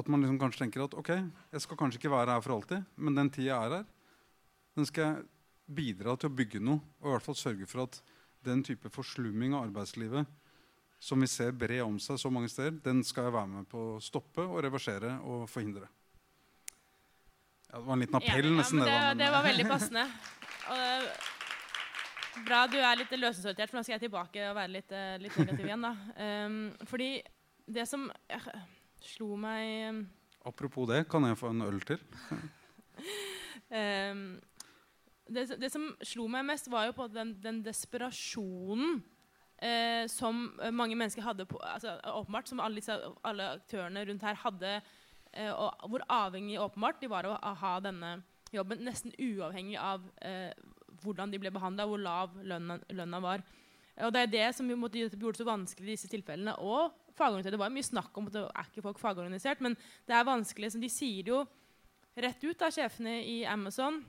At man liksom kanskje tenker at ok, jeg skal kanskje ikke være her for alltid, men den tida jeg er her, den skal jeg bidra til å bygge noe. Og i hvert fall sørge for at den type forslumming av arbeidslivet som vi ser bre om seg så mange steder, den skal jeg være med på å stoppe og reversere og forhindre. Ja, det var en liten appell, ja, nesten. Ja, det, det, det, var veldig passende. Og, bra du er litt løsesortert, for nå skal jeg tilbake og være litt, eh, litt negativ igjen. da. Um, fordi det som jeg, slo meg um, Apropos det, kan jeg få en øl til? um, det, det, som slo meg mest, var jo på den, den desperasjonen eh, som mange mennesker hadde på, altså, åpenbart, som alle, disse, alle aktørene rundt her hadde, eh, og hvor avhengig åpenbart de var av å ha denne jobben, nesten uavhengig av eh, hvordan de ble behandla, hvor lav lønna, var. Og Det er det som måtte, gjorde det så vanskelig i disse tilfellene. Og fagorganisert. Det var mye snakk om at det er ikke folk fagorganisert, men det er vanskelig. Som de sier jo rett ut, da, sjefene i Amazon.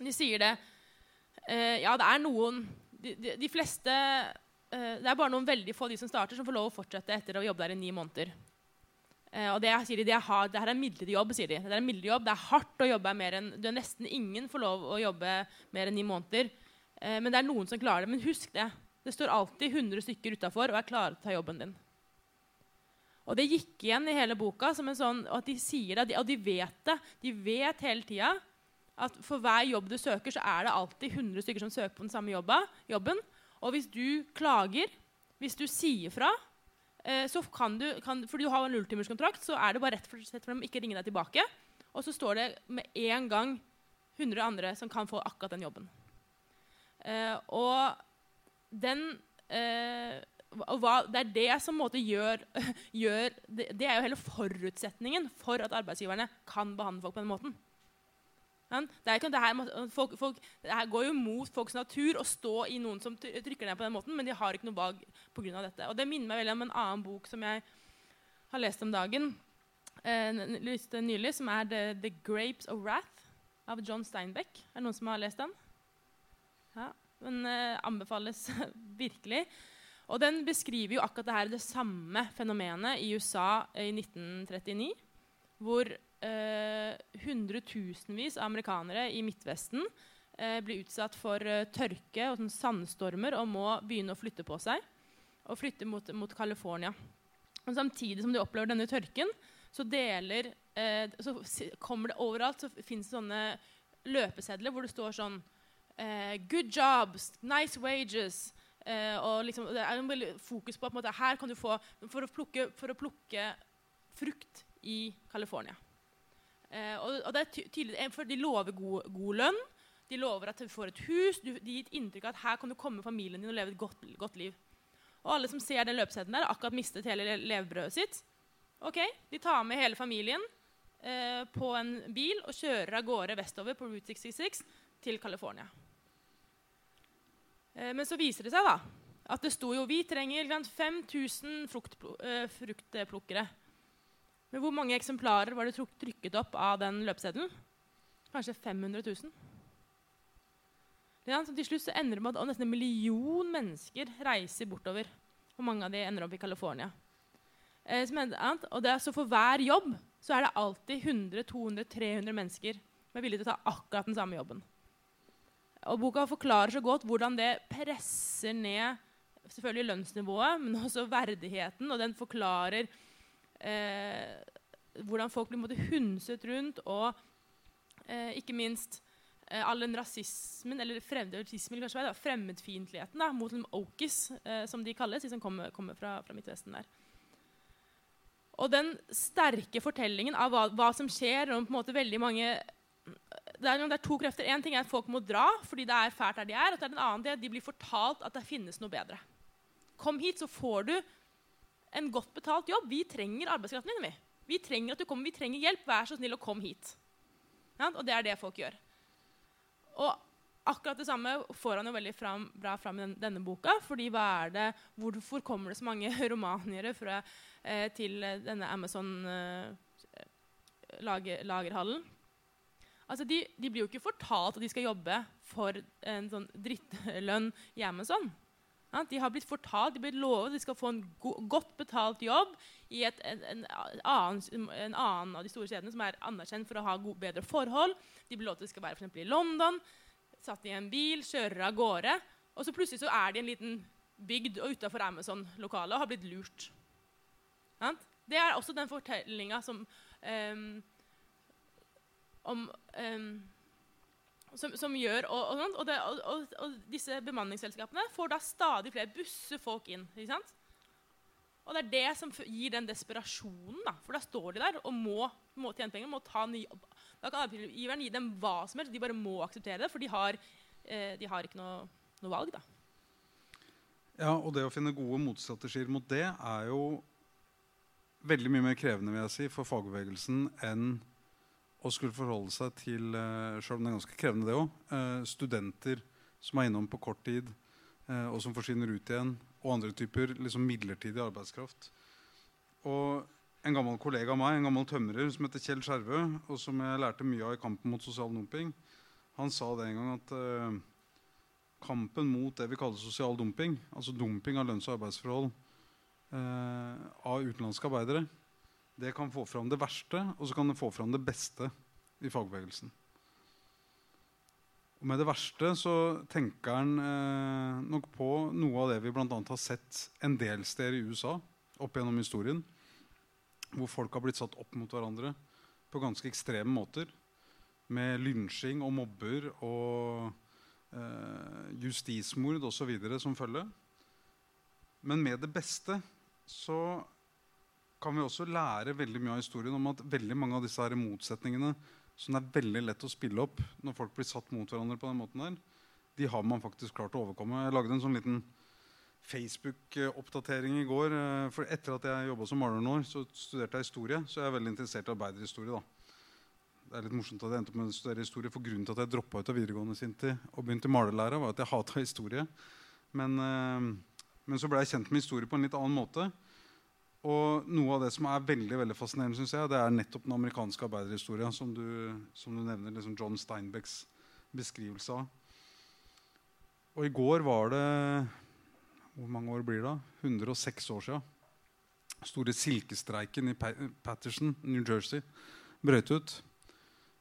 De sier det. Eh, ja, det er noen De, de, de fleste Det er bare noen veldig få de som starter, som får lov å fortsette etter å jobbe der i ni måneder. Eh, og det sier de, det, er, det her er en midlertidig jobb. sier de. Det er en jobb, det er hardt å jobbe mer enn du er Nesten ingen får lov å jobbe mer enn ni måneder. Eh, men det er noen som klarer det. Men husk det. Det står alltid 100 stykker utafor og er klare til å ta jobben din. Og det gikk igjen i hele boka. som en sånn, at De sier det, og de vet det. De vet hele tida at for hver jobb du søker, så er det alltid 100 stykker som søker på den samme jobben. Og hvis du klager, hvis du sier fra, eh, så kan du, kan, fordi du har en nulltimerskontrakt, så er det bare rett for, slett for dem ikke ringe deg tilbake. Og så står det med en gang 100 andre som kan få akkurat den jobben. Eh, og den eh, og hva, det er det som gjør, gjør det, det, er jo hele forutsetningen for at arbeidsgiverne kan behandle folk på den måten. Det, ikke, det, her, folk, folk, det, her, går jo mot folks natur å stå i noen som trykker ned på den måten, men de har ikke noe valg pga. dette. Og det minner meg veldig om en annen bok som jeg har lest om dagen, eh, nylig, som er The, Grapes of Wrath av John Steinbeck. Er det noen som har lest den? Ja, Den eh, anbefales virkelig. Og den beskriver jo akkurat det her, det samme fenomenet i USA i 1939. Hvor hundretusenvis av amerikanere i Midtvesten eh, blir utsatt for eh, tørke og sånn sandstormer og må begynne å flytte på seg. Og flytte mot, mot California. Og samtidig som de opplever denne tørken, så deler eh, Så kommer det overalt så fins det sånne løpesedler hvor det står sånn eh, Good jobs, nice wages. Eh, og liksom, det er en fokus på at her kan du få for å, plukke, for å plukke frukt i California. Uh, og, og, det er tydelig, eh, for De lover god, god, lønn, de lover at du får et hus. Du, de gir et inntrykk av at her kan du komme familien din og leve et godt, godt liv. Og alle som ser den løpeseddelen der, akkurat mistet hele levebrødet sitt. Ok, De tar med hele familien eh, på en bil og kjører av gårde vestover på Route 66 til California. Eh, men så viser det seg da, at det sto jo vi trenger 5000 eh, fruktplukkere. Men hvor mange eksemplarer var det trykket opp av den løpeseddelen? Kanskje 500 000. Så til slutt ender det med at nesten en million mennesker reiser bortover. Og mange av de ender opp i California. Eh, så for hver jobb så er det alltid 100-200-300 mennesker som er villige til å ta akkurat den samme jobben. Og boka forklarer så godt hvordan det presser ned selvfølgelig lønnsnivået, men også verdigheten. Og den forklarer hvordan folk blir måte, hundset rundt, og eh, ikke minst eh, all den rasismen, eller fremmedfiendtligheten mot Okis, eh, som de kalles, de som kommer, kommer fra, fra, Midtvesten der. Og den sterke fortellingen av hva, hva som skjer, om på en måte veldig mange det er, det er, to krefter. En ting er at folk må dra fordi det er fælt der de er. og det er den andre del, De blir fortalt at det finnes noe bedre. Kom hit, så får du en godt betalt jobb. Vi trenger arbeidskraften din. Vi. vi trenger at du kommer, vi trenger hjelp. Vær så snill og kom hit. Ja, og det er det folk gjør. Og akkurat det samme får han jo veldig fram, bra fram i den, denne boka. fordi det, Hvorfor kommer det så mange romaniere fra, eh, til denne Amazon-lagerhallen? Eh, Altså, de, de, blir jo ikke fortalt at de skal jobbe for en sånn drittlønn i Amazon. De har blitt fortalt, de blir lovet at de skal få en go godt betalt jobb i et, en, en, annen, en, annen, av de store stedene som er anerkjent for å ha god, bedre forhold. De blir lovet at de skal være for i London, satt i en bil, kjører av gårde. Og så plutselig så er de i en liten bygd og utafor Amazon-lokalet og har blitt lurt. Det er også den fortellinga som um, om, um, som, som, gjør og, og, og, det, og, disse bemanningsselskapene får da stadig flere busser folk inn. ikke sant? Og det er det som gir den desperasjonen. da, For da står de der og må, må tjene penger. må ta ny jobb. Da kan arbeidsgiveren gi dem hva som helst. De bare må akseptere det, for de har, eh, de har ikke noe, noe, valg. da. Ja, og det å finne gode motstrategier mot det er jo veldig mye mer krevende vil jeg si, for fagbevegelsen enn å skulle forholde seg til sjøl selv om det er ganske krevende det også, uh, studenter som er innom på kort tid, uh, og som forsvinner ut igjen, og andre typer liksom midlertidig arbeidskraft. Og en gammel kollega av meg, en gammel tømrer som heter Kjell Skjervø, og som jeg lærte mye av i kampen mot sosial dumping, han sa det en gang at kampen mot det vi kaller sosial dumping, altså dumping av lønns- og arbeidsforhold av utenlandske arbeidere, det kan få fram det verste, og så kan det få fram det beste i fagbevegelsen. Og med det verste så tenker han eh, nok på noe av det vi bl.a. har sett en del steder i USA opp gjennom historien, hvor folk har blitt satt opp mot hverandre på ganske ekstreme måter. Med lynsjing og mobber og eh, justismord osv. som følge. Men med det beste så kan vi også lære veldig mye av historien om at veldig mange av disse her motsetningene som det er veldig lett å spille opp når folk blir satt mot hverandre på den måten der, de har man faktisk klart å overkomme. Jeg lagde en sånn liten Facebook-oppdatering i går. Eh, for etter at jeg jobba som maler nå, så studerte jeg historie. Så jeg er veldig interessert i arbeiderhistorie. da. Det er litt morsomt at jeg endte opp med å studere historie, for Grunnen til at jeg droppa ut av videregående sin tid og begynte malerlæra, var at jeg hata historie. Men, øh, men så ble jeg kjent med historie på en litt annen måte. Og noe av det som er veldig veldig fascinerende, synes jeg, det er nettopp den amerikanske arbeiderhistoria, som du, som du nevner. liksom John Steinbecks beskrivelse av. Og i går var det Hvor mange år blir det? 106 år siden. Store silkestreiken i Patterson, New Jersey, brøt ut.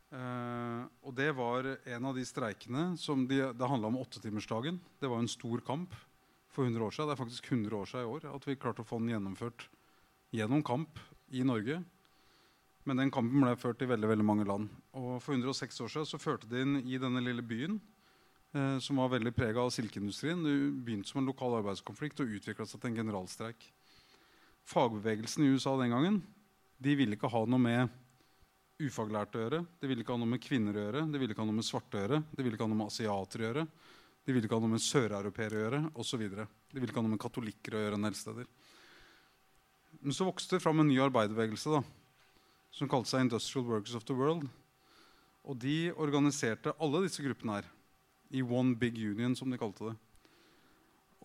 Uh, og det var en av de streikene som de, Det handla om åttetimersdagen. Det var en stor kamp for 100 år siden. Det er faktisk 100 år siden i år at vi klarte å få den gjennomført gjennom kamp i Norge. Men den kampen ble ført i veldig veldig mange land. Og For 106 år siden så førte de inn i denne lille byen, eh, som var veldig prega av silkeindustrien. Det begynte som en lokal arbeidskonflikt og utvikla seg til en generalstreik. Fagbevegelsen i USA den gangen de ville ikke ha noe med ufaglærte å gjøre. De ville ikke ha noe med kvinner å gjøre, de ville ikke ha noe med svarte å gjøre, de ville ikke ha noe med asiater å gjøre, de ville ikke ha noe med søreuropeere å gjøre osv. De ville ikke ha noe med katolikker å gjøre en del steder. Men så vokste det fram en ny arbeiderbevegelse da, som kalte seg Industrial Workers of the World. Og de organiserte alle disse gruppene her i One Big Union, som de kalte det.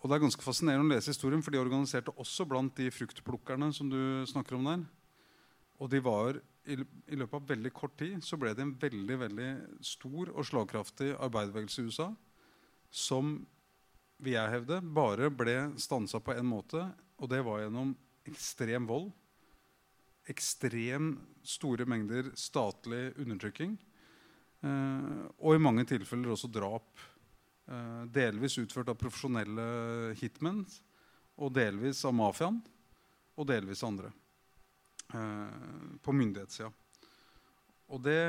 Og det er ganske fascinerende å lese historien, for de organiserte også blant de fruktplukkerne som du snakker om der. Og de var, i, løpet av veldig kort tid så ble det en veldig veldig stor og slagkraftig arbeiderbevegelse i USA som vil jeg hevde, bare ble stansa på én måte, og det var gjennom ekstrem vold. Ekstrem store mengder statlig undertrykking. Eh, og i mange tilfeller også drap. Eh, delvis utført av profesjonelle hitmen, og delvis av mafiaen, og delvis andre. Eh, på myndighetssida. Og det,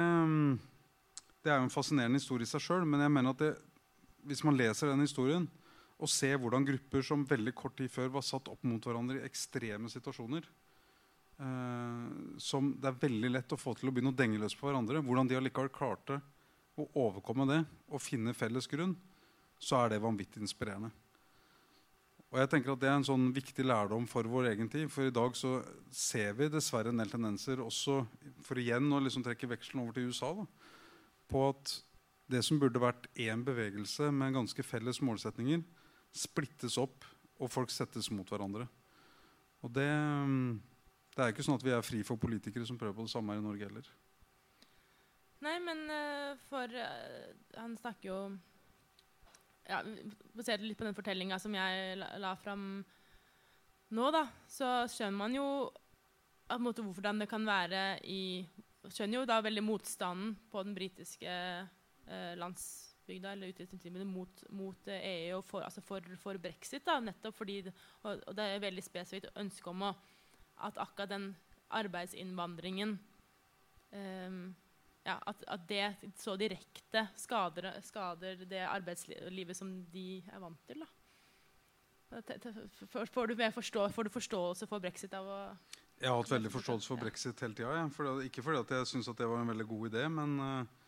det, er jo en fascinerende historie i seg sjøl, men jeg mener at det, hvis man leser den historien, og se hvordan grupper som veldig kort tid før var satt opp mot hverandre i ekstreme situasjoner, eh, som det er veldig lett å få til å begynne å denge løs på hverandre, hvordan de allikevel klarte å overkomme det og finne felles grunn, så er det vanvittig inspirerende. Og jeg tenker at Det er en sånn viktig lærdom for vår egen tid. For i dag så ser vi dessverre en del tendenser også for igjen å liksom trekke vekselen over til USA. Da, på at det som burde vært én bevegelse med ganske felles målsetninger, splittes opp, og folk settes mot hverandre. Og det, mm, det er ikke sånn at vi er fri for politikere som prøver på det samme her i Norge heller. Nei, men uh, for uh, Han snakker jo ja, Basert litt på den fortellinga som jeg la, la fram nå, da, så skjønner man jo at, måte, hvordan det kan være i Skjønner jo da veldig motstanden på den britiske uh, lands landsbygda eller utviklingstilbudet mot, mot EU eh, e og for, altså for, for, brexit. Da, nettopp fordi, og, og, det er veldig spesifikt ønske om å, at akkurat den arbeidsinnvandringen um, ja, at, at, det så direkte skader, skader, det arbeidslivet som de er vant til. Da. Får du, forstå, får du forståelse for brexit av å Jeg har hatt veldig forståelse for brexit hele tida. For ikke fordi jeg syns det var en veldig god idé, men uh,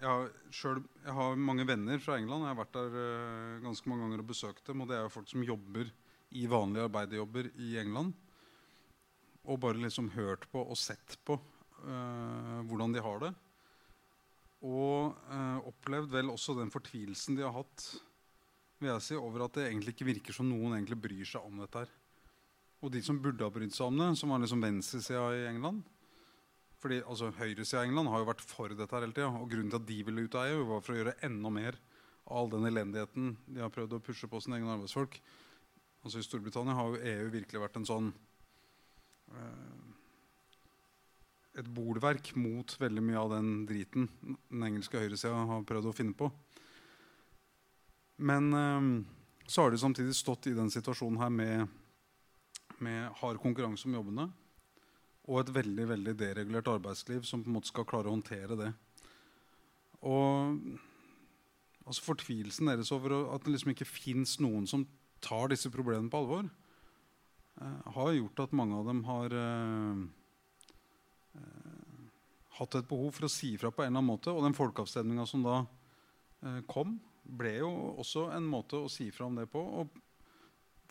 jeg har, selv, jeg har mange venner fra England. Jeg har vært der uh, ganske mange ganger og besøkt dem. Og det er jo folk som jobber i vanlige arbeiderjobber i England. Og bare liksom hørt på og sett på uh, hvordan de har det. Og uh, opplevd vel også den fortvilelsen de har hatt vil jeg si, over at det egentlig ikke virker som noen egentlig bryr seg om dette. her. Og de som burde ha brydd seg om det, som var liksom venstresida i England, fordi altså, Høyresida i England har jo vært for dette hele tida. Og grunnen til at de ville ut av EU, var for å gjøre enda mer av all den elendigheten de har prøvd å pushe på sine egne arbeidsfolk. Altså I Storbritannia har jo EU virkelig vært en sånn eh, Et bolverk mot veldig mye av den driten den engelske høyresida har prøvd å finne på. Men eh, så har de samtidig stått i den situasjonen her med, med hard konkurranse om jobbene og et veldig veldig deregulert arbeidsliv som på en måte skal klare å håndtere det. Og altså Fortvilelsen deres over at det liksom ikke fins noen som tar disse problemene på alvor, eh, har gjort at mange av dem har eh, eh, hatt et behov for å si ifra på en eller annen måte. Og den folkeavstemninga som da eh, kom, ble jo også en måte å si ifra om det på. Og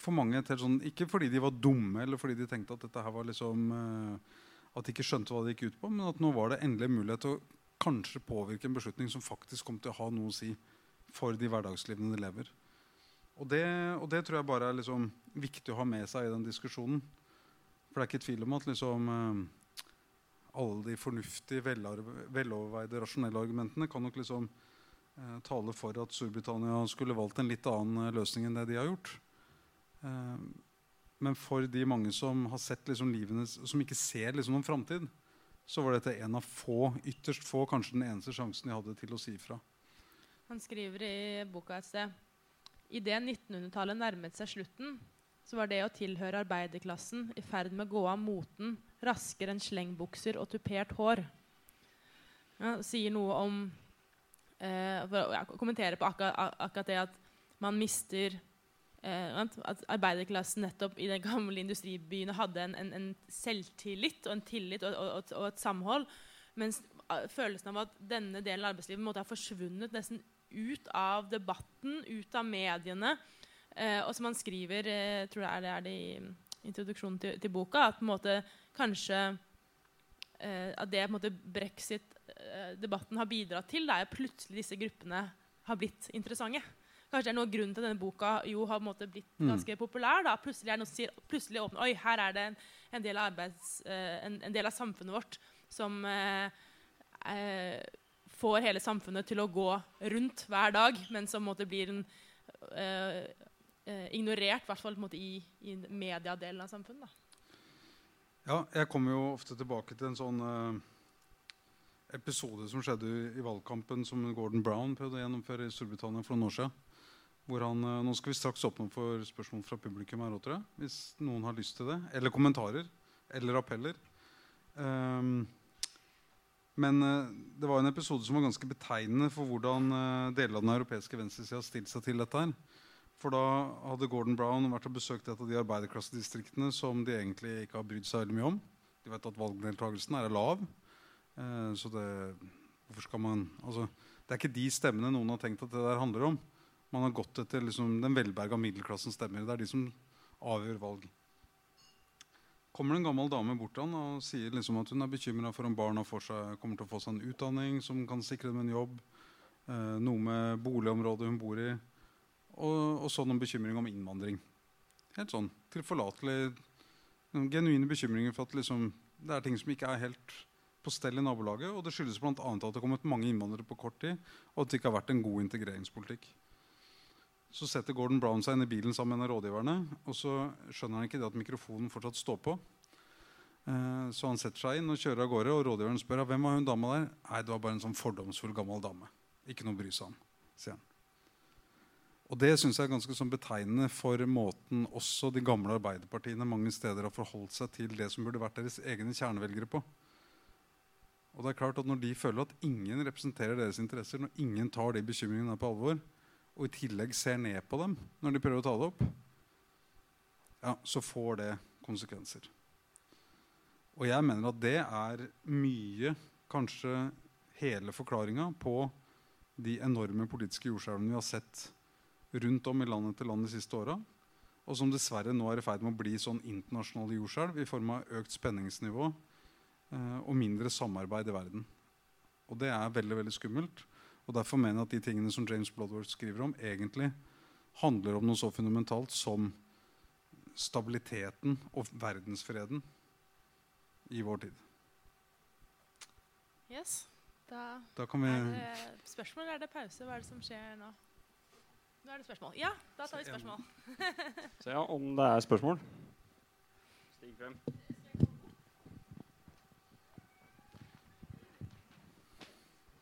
for mange til sånn, Ikke fordi de var dumme eller fordi de tenkte at dette her var liksom uh, at de ikke skjønte hva det gikk ut på, men at nå var det endelig mulighet til å kanskje påvirke en beslutning som faktisk kom til å ha noe å si for de hverdagslivene de lever. Og det, og det tror jeg bare er liksom viktig å ha med seg i den diskusjonen. For det er ikke tvil om at liksom, uh, alle de fornuftige, veloverveide, rasjonelle argumentene kan nok liksom uh, tale for at Storbritannia skulle valgt en litt annen løsning enn det de har gjort. Eh, men for de mange som har sett liksom livene, som ikke ser liksom noen framtid, så var dette en av få, ytterst få, kanskje den eneste sjansen de hadde til å si fra. Han skriver i boka et sted Idet 1900-tallet nærmet seg slutten, så var det å tilhøre arbeiderklassen i ferd med å gå av moten raskere enn slengbukser og tupert hår. Ja, sier noe om eh, For å ja, på akkurat, akkurat det at man mister at arbeiderklassen nettopp i den gamle industribyene hadde en, en, en selvtillit og en tillit og, og, og, et samhold. Mens eh, følelsen av at denne delen av arbeidslivet måtte ha forsvunnet nesten ut av debatten, ut av mediene. Eh, og som han skriver eh, tror jeg er det, er det i introduksjonen til, til, boka, at på en måte kanskje eh, at det på en måte brexit-debatten har bidratt til, det er plutselig disse gruppene har blitt interessante. Kanskje det er noe av grunnen til at denne boka jo har måte, blitt mm. ganske populær. Da. Plutselig er det noe som sier, plutselig åpner, Oi, her er det en, en, del arbeids, uh, en, en, del av samfunnet vårt som uh, uh, får hele samfunnet til å gå rundt hver dag, men som måte, blir en, ignorert, i hvert fall måte, i, i mediedelen av samfunnet. Da. Ja, jeg kommer jo ofte tilbake til en sånn episode som skjedde i valgkampen som Gordon Brown prøvde å gjennomføre i Storbritannia for noen år siden. Han, eh, nå skal vi straks åpne for spørsmål fra publikum. her også, Hvis noen har lyst til det. Eller kommentarer. Eller appeller. Um, men uh, det var en episode som var ganske betegnende for hvordan uh, deler av den europeiske venstresida stilte seg til dette. her. For da hadde Gordon Brown vært og besøkt et av de arbeiderklassedistriktene som de egentlig ikke har brydd seg veldig mye om. De vet at valgdeltakelsen er lav. Uh, så det, hvorfor skal man, altså, det er ikke de stemmene noen har tenkt at det der handler om. Man har gått etter liksom, den velberga middelklassen stemmer. Det er de som avgjør valg. Kommer det en gammel dame bort til han og sier liksom at hun er bekymra for om barna seg, kommer til å få seg en utdanning som kan sikre dem en jobb. Eh, noe med boligområdet hun bor i. Og, og så noen bekymring om innvandring. Helt sånn tilforlatelig. Genuine bekymringer for at liksom, det er ting som ikke er helt på stell i nabolaget. Og det skyldes bl.a. at det har kommet mange innvandrere på kort tid, og at det ikke har vært en god integreringspolitikk. Så setter Gordon Brown seg inn i bilen sammen med en av rådgiverne. Og så skjønner han ikke det at mikrofonen fortsatt står på. Eh, så han setter seg inn og kjører av gårde. Og rådgiveren spør hvem var hun dama der. Nei, det var bare en sånn fordomsfull gammel dame. Ikke noe bry seg om, sier han. Og det synes jeg er ganske sånn betegnende for måten også de gamle arbeiderpartiene mange steder har forholdt seg til det som burde vært deres egne kjernevelgere på. Og det er klart at Når de føler at ingen representerer deres interesser, når ingen tar de bekymringene på alvor, og i tillegg ser ned på dem når de prøver å ta det opp, ja, så får det konsekvenser. Og jeg mener at det er mye, kanskje hele forklaringa på de enorme politiske jordskjelvene vi har sett rundt om i land etter land de siste åra. Og som dessverre nå er i ferd med å bli sånn internasjonale jordskjelv i form av økt spenningsnivå eh, og mindre samarbeid i verden. Og det er veldig veldig skummelt. Og Derfor mener jeg at de tingene som James Bloodworth skriver om, egentlig handler om noe så fundamentalt som stabiliteten og verdensfreden i vår tid. Yes. Da, Da kan vi er det spørsmål, eller er det pause? Hva er det som skjer nå? Nå er det spørsmål. Ja, da tar vi spørsmål. Så ja, om det er spørsmål Stig frem.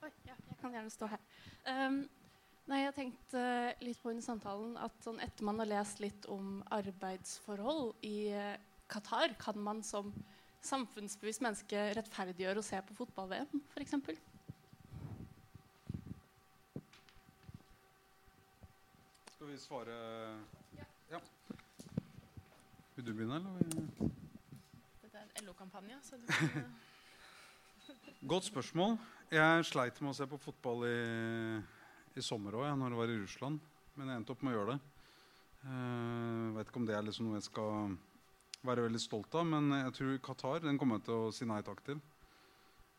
Oi, ja, jeg kan gjerne stå her. Um, nei, jeg tenkte litt på under samtalen at sånn etter man har lest litt om arbeidsforhold i eh, Qatar, kan man som samfunnsbevisst menneske rettferdiggjøre å se på fotball-VM, f.eks.? Skal vi svare Ja. Vil du begynne, eller? Dette er en LO-kampanje, så du kan Godt spørsmål. Jeg sleit med å se på fotball i, i sommer òg, når jeg var i Russland. Men jeg endte opp med å gjøre det. Uh, vet ikke om det er liksom noe jeg skal være veldig stolt av, men jeg tror Qatar den kommer jeg til å si nei takk til.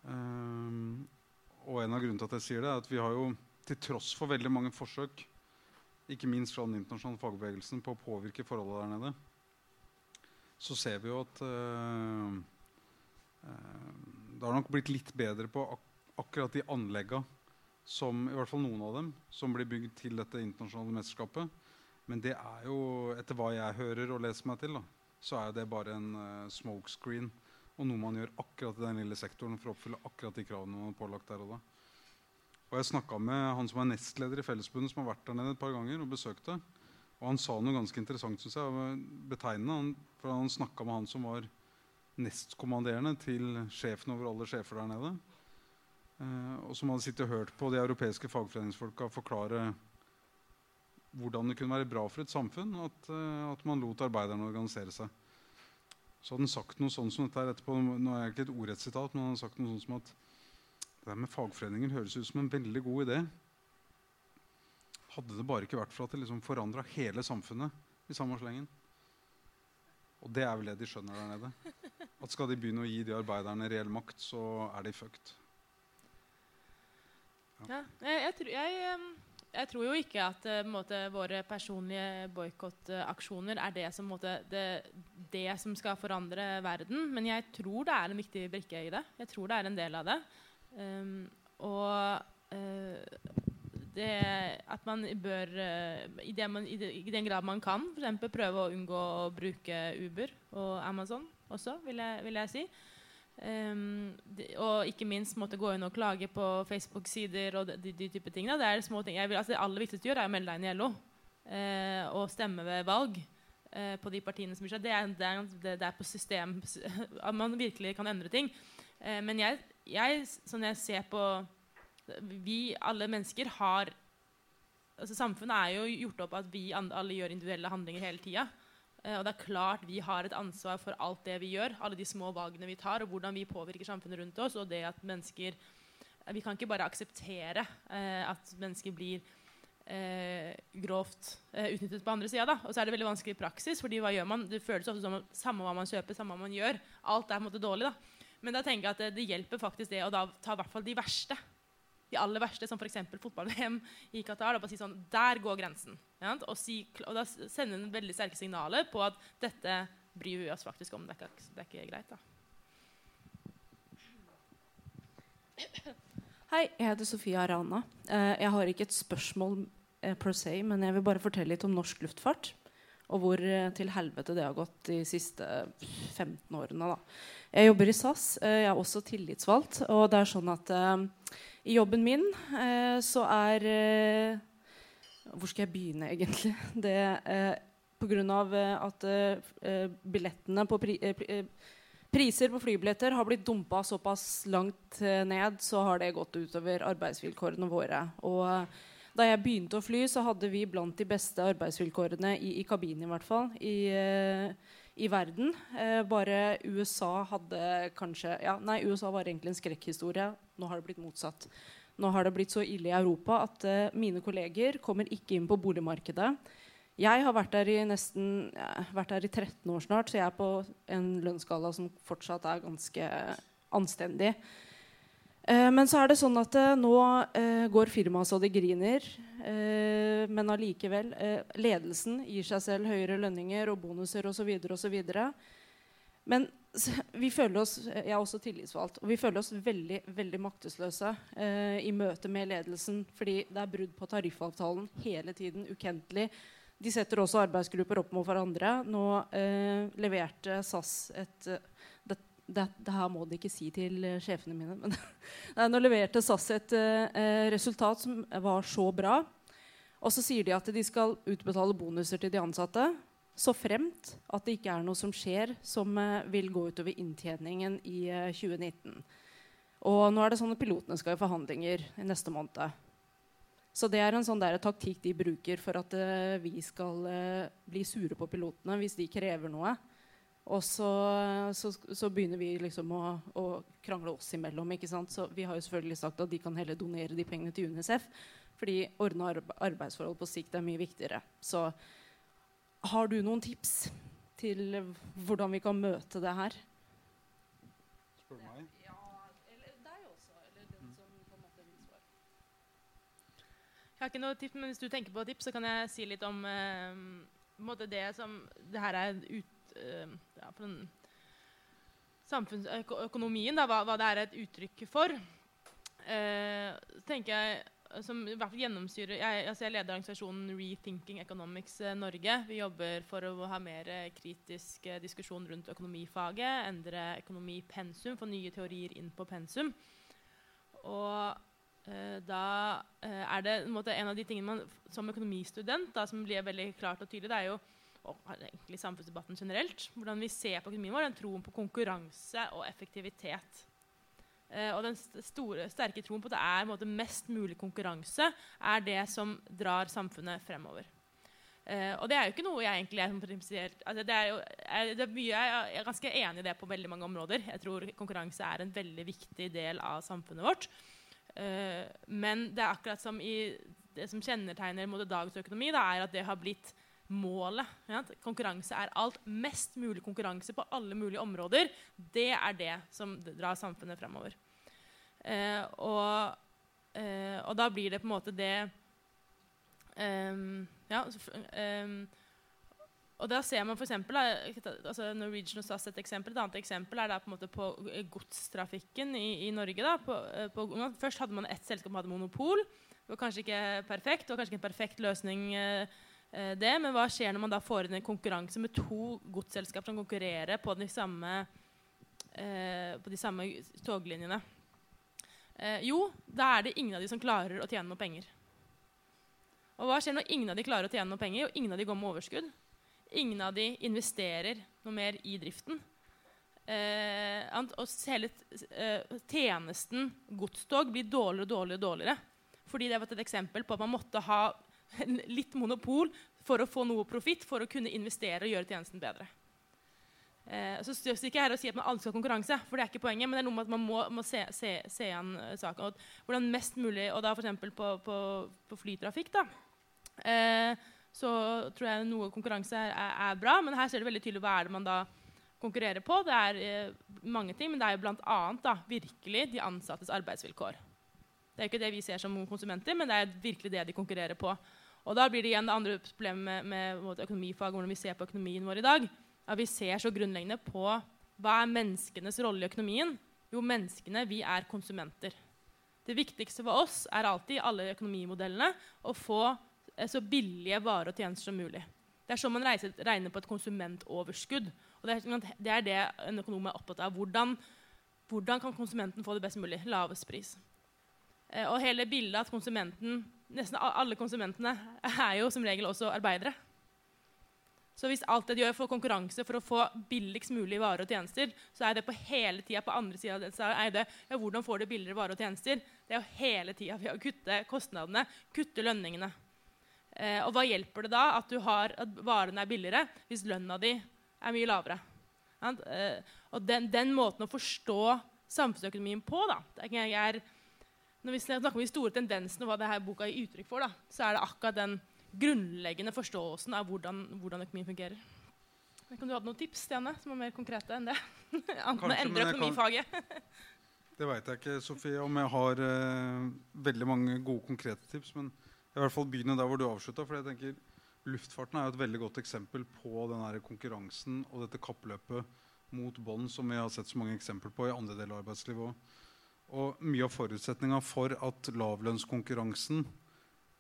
Uh, og en av grunnene til at jeg sier det, er at vi har jo til tross for veldig mange forsøk, ikke minst fra den internasjonale fagbevegelsen, på å påvirke forholdene der nede, så ser vi jo at uh, det har nok blitt litt bedre på ak akkurat de anlegga som i hvert fall noen av dem som blir bygd til dette internasjonale mesterskapet. Men det er jo, etter hva jeg hører og leser meg til, da, så er det bare en uh, smokescreen og noe man gjør akkurat i den lille sektoren for å oppfylle akkurat de kravene man har pålagt der og da. Og jeg snakka med han som er nestleder i Fellesforbundet, som har vært der nede et par ganger og besøkt det. Og han sa noe ganske interessant, syns jeg. Betegnende. Han, for han snakka med han som var nestkommanderende til sjefen over alle sjefer der nede. Eh, og som hadde sittet og hørt på de europeiske fagforeningsfolka forklare hvordan det kunne være bra for et samfunn at, eh, at man lot arbeiderne organisere seg. Så hadde han sagt noe sånn som dette her etterpå. Nå er ikke et ordrett sitat, men han hadde sagt noe sånn som at det der med fagforeninger høres ut som en veldig god idé. Hadde det bare ikke vært for at det liksom forandra hele samfunnet i samme slengen. Og det er vel det de skjønner der nede. At skal de begynne å gi de arbeiderne reell makt, så er de fucked. Ja, jeg, jeg, tror- jeg, jeg tror jo ikke at eh, måte, våre personlige boikottaksjoner er det som, måte, det, det som skal forandre verden. Men jeg tror det er en viktig brikke i det. Jeg tror det er en del av det. Um, og eh, det at man bør eh, i, man, i, den grad man kan, f.eks. prøve å unngå å bruke Uber og Amazon også, vil jeg, vil jeg si. Um, de, og ikke minst måtte gå inn og klage på Facebook-sider og de, de, de type tingene. Det er små ting. Vil, altså, det aller viktigste du gjør, er å melde deg inn i LO. uh, og stemme ved valg uh, på de partiene som bryr seg. Det er, det, er, det er på system at man virkelig kan endre ting. Uh, men jeg, jeg, sånn jeg ser på Vi, alle mennesker, har altså Samfunnet er jo gjort opp at vi alle gjør individuelle handlinger hele tida. Eh, og det er klart vi har et ansvar for alt det vi gjør, alle de små valgene vi tar, og hvordan vi påvirker samfunnet rundt oss. Og det at mennesker Vi kan ikke bare akseptere eh, at mennesker blir eh, grovt eh, utnyttet på andre sida. Og så er det veldig vanskelig i praksis, fordi hva gjør man? Det føles ofte som samme hva man kjøper, samme hva man gjør. Alt er på en måte dårlig. da. Men da tenker jeg at det, det hjelper faktisk det å ta i hvert fall de verste. De aller verste, som f.eks. fotball-VM i Qatar. og si sånn, Der går grensen. Og, si, og da sender en veldig sterke signaler på at dette bryr vi oss faktisk om. Det er ikke, det er ikke greit. da. Hei, jeg heter Sofia Arana. Eh, jeg har ikke et spørsmål eh, per se, men jeg vil bare fortelle litt om norsk luftfart. Og hvor eh, til helvete det har gått de siste 15 årene. Da. Jeg jobber i SAS. Jeg er også tillitsvalgt. Og det er sånn at i jobben min eh, så er eh, Hvor skal jeg begynne, egentlig? Det, eh, av eh, at billettene på pri, pri, Priser på flybilletter har blitt dumpa såpass langt ned, så har det gått utover arbeidsvilkårene våre. Og da jeg begynte å fly, så hadde vi blant de beste arbeidsvilkårene i, i kabinen, i hvert fall, i, i verden. Bare USA hadde kanskje ja, Nei, USA var egentlig en skrekkhistorie. Nå har det blitt motsatt. Nå har det blitt så ille i Europa at uh, mine kolleger kommer ikke inn på boligmarkedet. Jeg har vært der i nesten vært der i 13 år snart, så jeg er på en lønnsskala som fortsatt er ganske anstendig. Eh, men så er det sånn at eh, nå eh, går firmaet så det griner. Eh, men allikevel eh, Ledelsen gir seg selv høyere lønninger og bonuser osv. osv. Men vi føler oss jeg er også tillitsvalgt, og vi føler oss veldig veldig maktesløse eh, i møte med ledelsen. Fordi det er brudd på tariffavtalen hele tiden, ukentlig. De setter også arbeidsgrupper opp mot hverandre. Nå eh, leverte SAS et det, det, det, her må de ikke si til uh, sjefene mine. Men nei, nå leverte SAS et eh, resultat som var så bra. Og så sier de at de skal utbetale bonuser til de ansatte så fremt at det ikke er noe som skjer som uh, vil gå utover inntjeningen i 2019. Og nå er det sånn at pilotene skal i forhandlinger i neste måned. Så det er en sånn der taktikk de bruker for at vi skal bli sure på pilotene hvis de krever noe. Og så, så, så, begynner vi liksom å, å, krangle oss imellom. ikke sant? Så Vi har jo selvfølgelig sagt at de kan heller donere de pengene til UNICEF. Fordi ordna arbeidsforhold på sikt er mye viktigere. Så har du noen tips til hvordan vi kan møte det her? Spør du meg? Ja, eller deg også. Eller den som på en måte vil svare. Jeg har ikke noe tips, men hvis du tenker på tips, så kan jeg si litt om eh, det som Det her er ut Uh, ja, for den samfunnsøkonomien, da, hva, hva, det er et uttrykk for. Uh, tenker jeg som i hvert fall gjennomsyrer jeg, altså jeg leder organisasjonen Rethinking Economics eh, Norge. Vi jobber for å ha mer kritisk eh, diskusjon rundt økonomifaget. Endre økonomipensum, få nye teorier inn på pensum. Og eh, da eh, er det en, måte, en, av de tingene man som økonomistudent da, som blir veldig klart og tydelig, det er jo og egentlig samfunnsdebatten generelt, hvordan vi ser på økonomien vår, den troen på konkurranse og effektivitet. Eh, og den store, sterke troen på at det er måte, mest mulig konkurranse, er det som drar samfunnet fremover. Eh, og det er jo ikke noe jeg egentlig er prinsipielt altså det er jo, jeg, det er mye, jeg er ganske enig i det på veldig mange områder. Jeg tror konkurranse er en veldig viktig del av samfunnet vårt. Eh, men det er akkurat som i det som kjennetegner dagens økonomi, da, er at det har blitt målet. Ja? Konkurranse er alt. Mest mulig konkurranse på alle mulige områder. Det er det som drar samfunnet fremover. Eh, og, eh, og, da blir det på en måte det um, Ja. Um, og da ser man for eksempel, altså Norwegian og SAS et eksempel. Et annet eksempel er da på, på godstrafikken i, i Norge. Da. På, på, først hadde man ett selskap som hadde monopol. Det var kanskje ikke perfekt. Det var kanskje ikke en perfekt løsning. Eh, det, men hva skjer når man da får inn en konkurranse med to godsselskap som konkurrerer på de samme, eh, på de samme toglinjene? Eh, jo, da er det ingen av de som klarer å tjene noe penger. Og hva skjer når ingen av de klarer å tjene noe penger, og ingen av de går med overskudd? Ingen av de investerer noe mer i driften. Eh, og hele eh, tjenesten godstog blir dårligere og dårligere, dårligere. Fordi det var et eksempel på at man måtte ha litt monopol for å få noe profitt for å kunne investere og gjøre tjenesten bedre. Eh, så står ikke her og sier at man aldri skal ha konkurranse, for det er ikke poenget. Men det er noe med at man må, må se, se, se an uh, saken. Og hvordan mest mulig, og da f.eks. På, på, på flytrafikk, da, eh, så tror jeg noe konkurranse er, er, bra. Men her ser du veldig tydelig hva er det man da konkurrerer på. Det er eh, mange ting, men det er jo bl.a. virkelig de ansattes arbeidsvilkår. Det er jo ikke det vi ser som konsumenter, men det er virkelig det de konkurrerer på. Og da blir det igjen det andre problemet med, med økonomifag, hvordan vi ser på økonomien vår i dag. At vi ser så grunnleggende på hva er menneskenes rolle i økonomien. Jo, menneskene, vi er konsumenter. Det viktigste for oss er alltid alle økonomimodellene å få eh, så billige varer og tjenester som mulig. Det er sånn man reiser, regner på et konsumentoverskudd. Og det er, det er det en økonom er opptatt av. Hvordan, hvordan kan konsumenten få det best mulig? Lavest pris. Eh, og hele bildet at konsumenten, nesten alle konsumentene er jo som regel også arbeidere. Så hvis alt det de gjør for konkurranse for å få billigst mulig varer og tjenester, så er det på hele tida på andre sida er det ja, hvordan får du billigere varer og tjenester. Det er jo hele tida ved å kutte kostnadene, kutte lønningene. Eh, og hva hjelper det da at, har, at varene er billigere, hvis lønna di er mye lavere. Uh, og den, den, måten å forstå samfunnsøkonomien på da, er, Når vi snakker om de store tendensene og hva denne boka gir uttrykk for, da, så er det akkurat den grunnleggende forståelsen av hvordan, hvordan økonomien fungerer. Kan du ha noen tips Stene, som er mer konkrete enn det? Annet enn å endre økonomifaget. det veit jeg ikke, Sofie, om jeg har uh, veldig mange gode, konkrete tips. Men jeg vil i hvert fall begynne der hvor du avslutta. For jeg tenker luftfarten er jo et veldig godt eksempel på den konkurransen og dette kappløpet mot bånd som vi har sett så mange eksempler på i andre deler av arbeidslivet òg. Og mye av forutsetninga for at lavlønnskonkurransen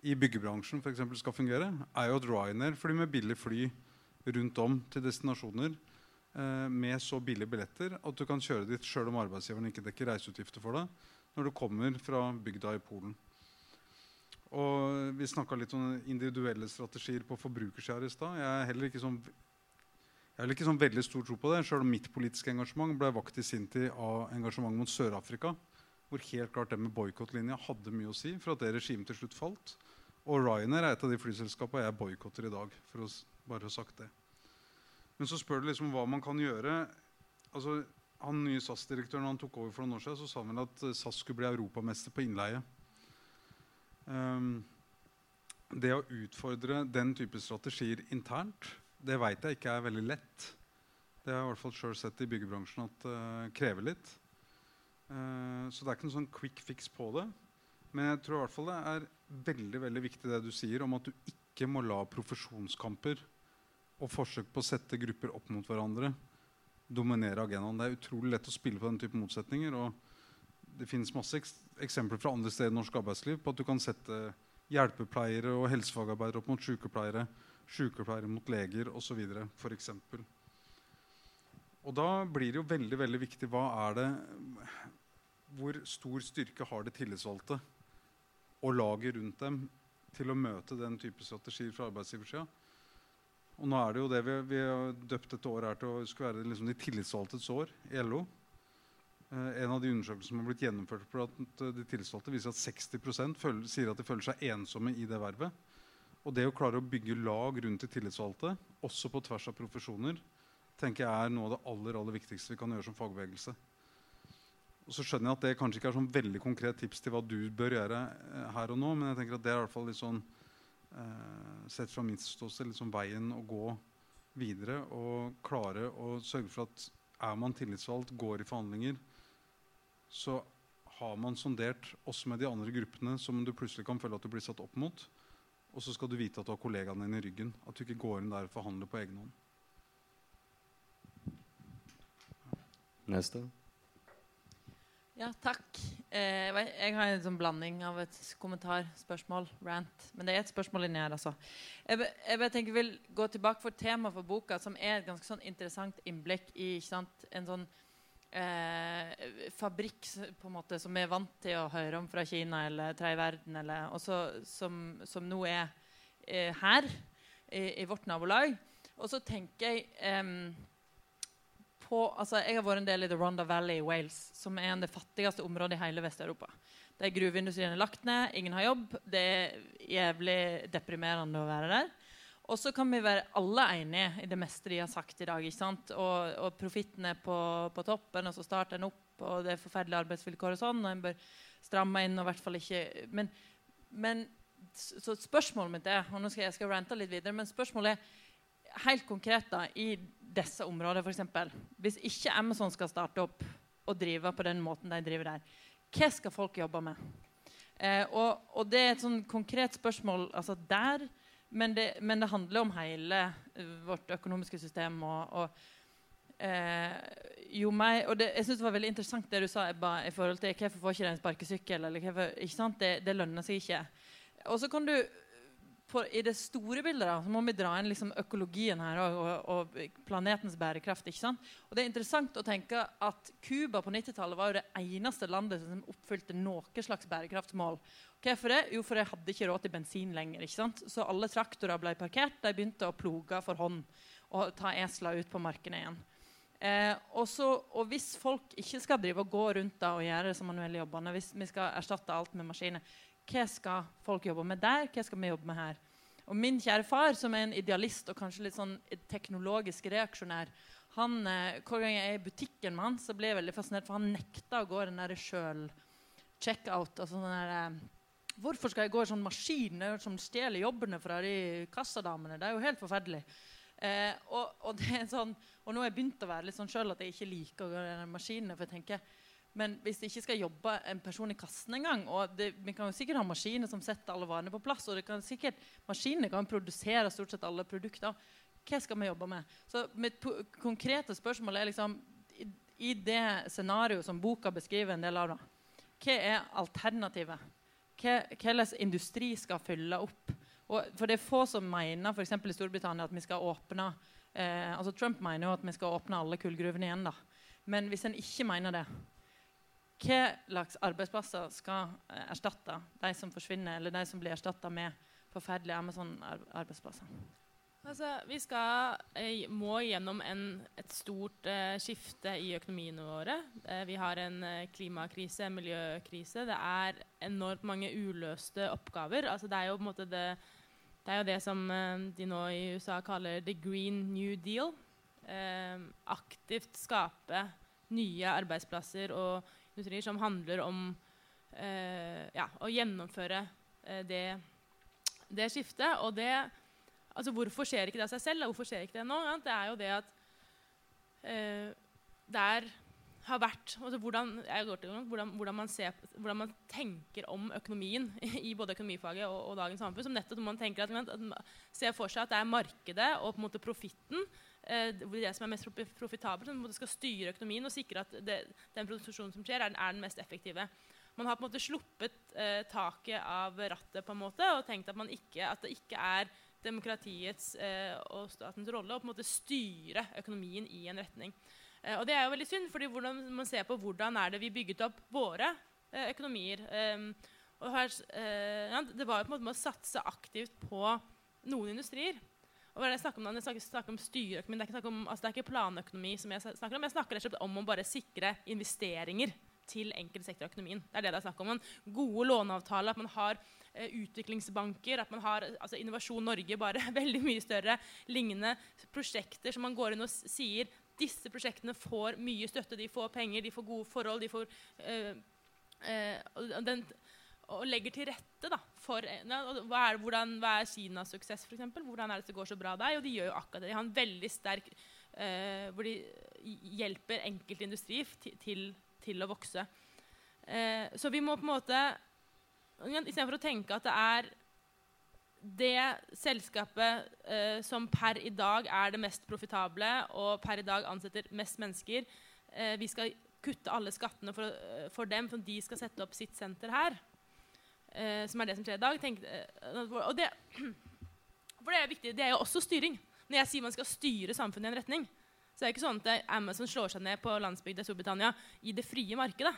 i byggebransjen for eksempel, skal fungere, er jo at Ryanair flyr med billig fly rundt om til destinasjoner eh, med så billige billetter at du kan kjøre dit sjøl om arbeidsgiveren ikke dekker reiseutgifter for deg når du kommer fra bygda i Polen. Og Vi snakka litt om individuelle strategier på forbrukersida i stad. Jeg er heller ikke sånn jeg har ikke sånn veldig stor tro på det, selv om mitt politiske engasjement ble vakt i sin tid av engasjementet mot Sør-Afrika, hvor helt klart det med boikottlinja hadde mye å si for at det regimet til slutt falt. Og Ryanair er et av de flyselskapene jeg boikotter i dag. for å bare ha sagt det. Men så spør du liksom hva man kan gjøre. Altså, han nye SAS-direktøren han tok over for noen år siden, så sa han at SAS skulle bli europamester på innleie. Um, det å utfordre den type strategier internt, det veit jeg ikke er veldig lett. Det har jeg i hvert fall sjøl sett i byggebransjen at det uh, krever litt. Uh, så det er ikke noen sånn quick fix på det. Men jeg tror i hvert fall det er veldig veldig viktig det du sier om at du ikke må la profesjonskamper og forsøk på å sette grupper opp mot hverandre dominere agendaen. Det er utrolig lett å spille på den type motsetninger. og det finnes masse eksempler fra andre steder i norsk arbeidsliv på at du kan sette hjelpepleiere og helsefagarbeidere opp mot sykepleiere, sykepleiere mot leger osv. f.eks. Og da blir det jo veldig veldig viktig hva er det, hvor stor styrke har det tillitsvalgte og laget rundt dem til å møte den type strategier fra arbeidsgiversida. Og nå er det jo det vi, vi har døpt dette året her til å skulle være liksom de tillitsvalgtes år i LO. Eh, en av de undersøkelsene som har blitt gjennomført på at eh, de tillitsvalgte, viser at 60 føler, sier at de føler seg ensomme i det vervet. Og det å klare å bygge lag rundt de tillitsvalgte, også på tvers av profesjoner, tenker jeg er noe av det aller, aller viktigste vi kan gjøre som fagbevegelse. Og så skjønner jeg at det kanskje ikke er sånn veldig konkret tips til hva du bør gjøre eh, her og nå, men jeg tenker at det er i hvert fall litt sånn, eh, sett fra mitt ståsted sånn veien å gå videre og klare å sørge for at er man tillitsvalgt, går i forhandlinger, så har man sondert også med de andre gruppene som du plutselig kan føle at du blir satt opp mot. Og så skal du vite at du har kollegaene dine i ryggen. At du ikke går inn der og forhandler på egen hånd. Neste. Ja, takk. Eh, jeg har en sånn blanding av et kommentar, spørsmål, rant. Men det er et spørsmål inni her, altså. Jeg, jeg tenker vil gå tilbake for temaet for boka, som er et ganske sånn interessant innblikk i sant, en sånn eh, fabrikk på en måte, som vi er vant til å høre om fra Kina eller tredje verden, eller, også, som, som, nå er eh, her i, i, vårt nabolag. Og så tenker jeg på altså, Jeg har vært en del i The Ronda Valley i Wales, som er en av det fattigste området i hele Vest-Europa. Der gruveindustrien er lagt ned, ingen har jobb. Det er jævlig deprimerende å være der. Og så kan vi være alle enige i det meste de har sagt i dag. ikke sant? Og, og profitten er på, på, toppen, og så starter en opp, og det er forferdelige arbeidsvilkår og sånn. Og en bør stramme inn og i hvert fall ikke Men, men så spørsmålet mitt er og nå skal jeg skal rante litt videre, men spørsmålet er helt konkret da, i disse områdene, f.eks. Hvis ikke Amazon skal starte opp og drive på den måten de driver der, hva skal folk jobbe med? Eh, og, og, det er et sånn konkret spørsmål altså der men det, men det, handler om hele uh, vårt økonomiske system. Og, og, Eh, jo meg, og det, jeg synes det var veldig interessant det du sa Ebba, i forhold til hvorfor får ikke en sparkesykkel. Eller ikke sant? Det, det, lønner seg ikke. Og så kan du på, I det store bildet da, så må vi dra inn liksom økologien her og, og, og, planetens bærekraft. ikke sant? Og det er interessant å tenke at Cuba på 90-tallet var jo det eneste landet som oppfylte noe slags bærekraftsmål. Hvorfor det? Jo, for de hadde ikke råd til bensin lenger. ikke sant? Så alle traktorer ble parkert. De begynte å ploge for hånd og ta esler ut på markene igjen. Eh, også, og, hvis folk ikke skal drive og gå rundt da og gjøre som manuelle jobbene, hvis vi skal erstatte alt med maskiner, hva skal folk jobbe med der? Hva skal vi jobbe med her? Og min kjære far, som er en idealist og kanskje litt sånn teknologisk reaksjonær, han, eh, hver gang jeg er i butikken med han, så blir jeg veldig fascinert, for han nekta å gå den der sjøl checkout. Altså den der, eh, Hvorfor skal jeg gå i sånn maskin som stjeler jobbene fra de kassadamene? Det er jo helt forferdelig. Eh, og, og, sånn, og nå har jeg begynt å være litt sånn sjøl at jeg ikke liker å gå i maskinen, For jeg tenker, men hvis det ikke skal jobbe en person i kassen engang og Vi kan jo sikkert ha maskiner som setter alle varene på plass. Og det kan sikkert, maskinene kan produsere stort sett alle produkter. Hva skal vi jobbe med? Så mitt konkrete spørsmål er liksom i, i det scenarioet som boka beskriver en del av, da, hva er alternativet? Hvilken industri skal fylle opp? Og for det er få som mener f.eks. i Storbritannia at vi skal åpne eh, altså Trump mener jo at vi skal åpne alle kullgruvene igjen. da. Men hvis en ikke mener det, hva slags arbeidsplasser skal eh, erstatte de som forsvinner, eller de som blir erstatta med forferdelige Amazon-arbeidsplasser? Altså, vi skal, eh, må gjennom en, et stort eh, skifte i økonomiene våre. Eh, vi har en eh, klimakrise, en miljøkrise. Det er enormt mange uløste oppgaver. Altså, det, er jo, det, det, er jo det som eh, de nå i USA kaller 'the green new deal'. Aktivt skape nye arbeidsplasser og industrier som handler om ja, å gjennomføre det, det skiftet. Og det Altså, Hvorfor skjer ikke det av seg selv? Hvorfor skjer ikke det nå? Ja, det er jo det at eh, der har vært altså hvordan, hvordan, hvordan, man ser, hvordan, man tenker om økonomien i både økonomifaget og, og dagens samfunn. som nettopp man tenker at, at ser for seg at det er markedet og på en måte profitten eh, det som er mest profitabelt, som skal styre økonomien og sikre at det, den produksjonen som skjer, er, er, den mest effektive. Man har på en måte sluppet eh, taket av rattet på en måte og tenkt at, ikke, at det ikke er demokratiets eh, og statens rolle å på en måte styre økonomien i en retning. Eh, og det er jo veldig synd, fordi hvordan man ser på hvordan er det vi bygget opp våre eh, økonomier. Ehm, og her, eh, ja, det var jo på en måte med å satse aktivt på noen industrier. Og hva er det jeg snakker om, jeg snakker, snakker om styreøkonomi, det er, ikke altså det er ikke planøkonomi. som Jeg snakker om, jeg snakker rett og slett om å bare sikre investeringer til enkelte sektor av økonomien. Det er det det er snakk om. En gode låneavtaler, at man har eh, utviklingsbanker, at man har altså Innovasjon Norge bare veldig mye større. Lignende prosjekter som man går inn og sier disse prosjektene får mye støtte, de får penger, de får gode forhold, de får eh, eh, den, og legger til rette da, for ja, hva, er, hvordan, hva er Kinas suksess, f.eks.? Hvordan er det det går så bra der? Og de gjør jo akkurat det. De har en veldig sterk eh, Hvor de hjelper enkeltindustri til, til å vokse. Eh, så vi må på en måte Istedenfor å tenke at det er det selskapet eh, som per i dag er det mest profitable og per i dag ansetter mest mennesker eh, Vi skal kutte alle skattene for, eh, for, dem, for de skal sette opp sitt senter her. Eh, som er det som skjer i dag. Tenk, eh, og det, for det er viktig. Det er jo også styring. Når jeg sier man skal styre samfunnet i en retning, så er det ikke sånn at Amazon slår seg ned på landsbygda i Storbritannia i det frie markedet.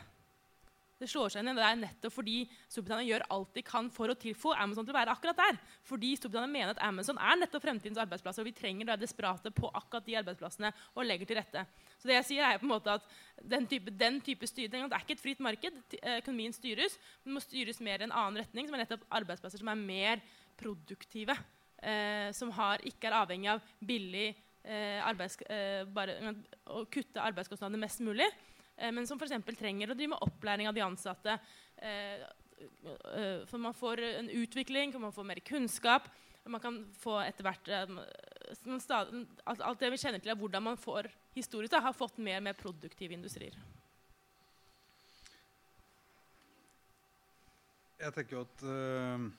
Det slår seg ned er nettopp fordi Storbritannia gjør alt de kan for å tilfå Amazon til å være akkurat der. Fordi Storbritannia mener at Amazon er nettopp fremtidens arbeidsplasser, og vi trenger det desperate på akkurat de arbeidsplassene og legger til rette. Så det jeg sier er på en måte at Den type, den type styring Det er ikke et fritt marked. Eh, økonomien styres, men må styres mer i en annen retning, som er nettopp arbeidsplasser som er mer produktive. Eh, som har, ikke er avhengig av billig Eh, arbeids, eh, bare, å kutte arbeidskostnadene mest mulig. Eh, men som f.eks. trenger å drive med opplæring av de ansatte. for man får en utvikling, for man får mer kunnskap. Man kan få etter hvert Alt det vi kjenner til, er hvordan man får historisk da, har fått mer og mer produktive industrier. Jeg tenker jo at uh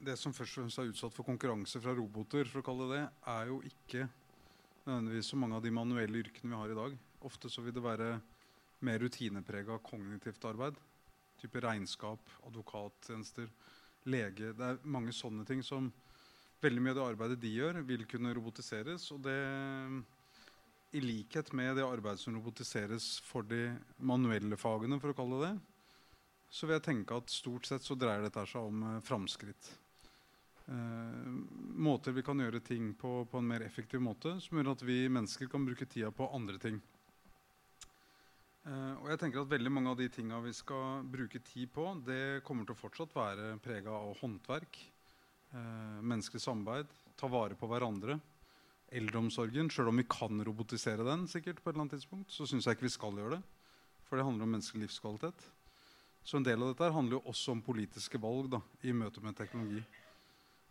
det som først og fremst er utsatt for konkurranse fra roboter, for å kalle det det er jo ikke nødvendigvis så mange av de manuelle yrkene vi har i dag. Ofte så vil det være mer rutineprega kognitivt arbeid. Type regnskap, advokattjenester, lege. Det er mange sånne ting som Veldig mye av det arbeidet de gjør, vil kunne robotiseres. Og det i likhet med det arbeidet som robotiseres for de manuelle fagene, for å kalle det så vil jeg tenke at stort sett så dreier dette seg om eh, framskritt. Eh, måter vi kan gjøre ting på på en mer effektiv måte, som gjør at vi mennesker kan bruke tida på andre ting. Eh, og jeg tenker at Veldig mange av de tinga vi skal bruke tid på, det kommer til å fortsatt være prega av håndverk. eh, menneskelig samarbeid, ta vare på hverandre. Eldreomsorgen, sjøl om vi kan robotisere den, sikkert på et eller annet tidspunkt, så syns jeg ikke vi skal gjøre det. For det handler om menneskelig livskvalitet. Så en del av dette handler jo også om politiske valg da, i møte med teknologi.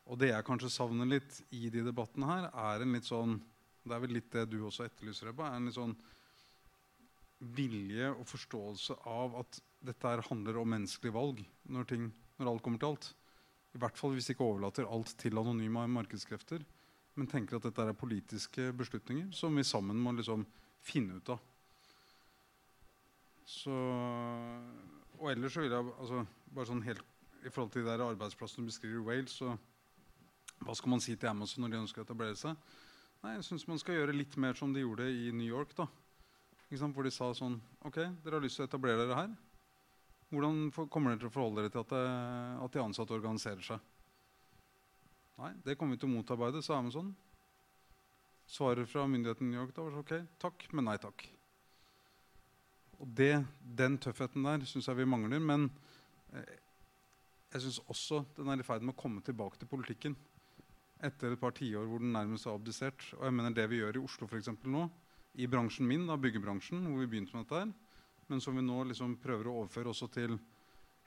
Og det jeg kanskje savner litt i de debattene her, er en litt sånn Det er vel litt det du også etterlyser, Ebba. er en litt sånn vilje og forståelse av at dette her handler om menneskelige valg når, ting, når alt kommer til alt. I hvert fall hvis vi ikke overlater alt til anonyme markedskrefter, men tenker at dette er politiske beslutninger som vi sammen må liksom finne ut av. Så, og ellers så vil jeg altså, bare sånn helt i forhold til de der arbeidsplassene du beskriver i Wales, så hva skal man si til Amazon når de ønsker å etablere seg? Nei, jeg syns man skal gjøre litt mer som de gjorde i New York. da. Hvor de sa sånn Ok, dere har lyst til å etablere dere her. Hvordan kommer dere til å forholde dere til at, det, eh, at de ansatte organiserer seg? Nei, det kommer vi til å motarbeide, sa Amazon. Svaret fra myndigheten i New York da var så ok, takk, men nei takk. Og det, Den tøffheten der syns jeg vi mangler. Men eh, jeg syns også den er i ferd med å komme tilbake til politikken. Etter et par tiår hvor den nærmest har abdisert. Og jeg mener det vi gjør i Oslo for nå, i bransjen min, da, byggebransjen, hvor vi begynte med dette her, men som vi nå liksom prøver å overføre også til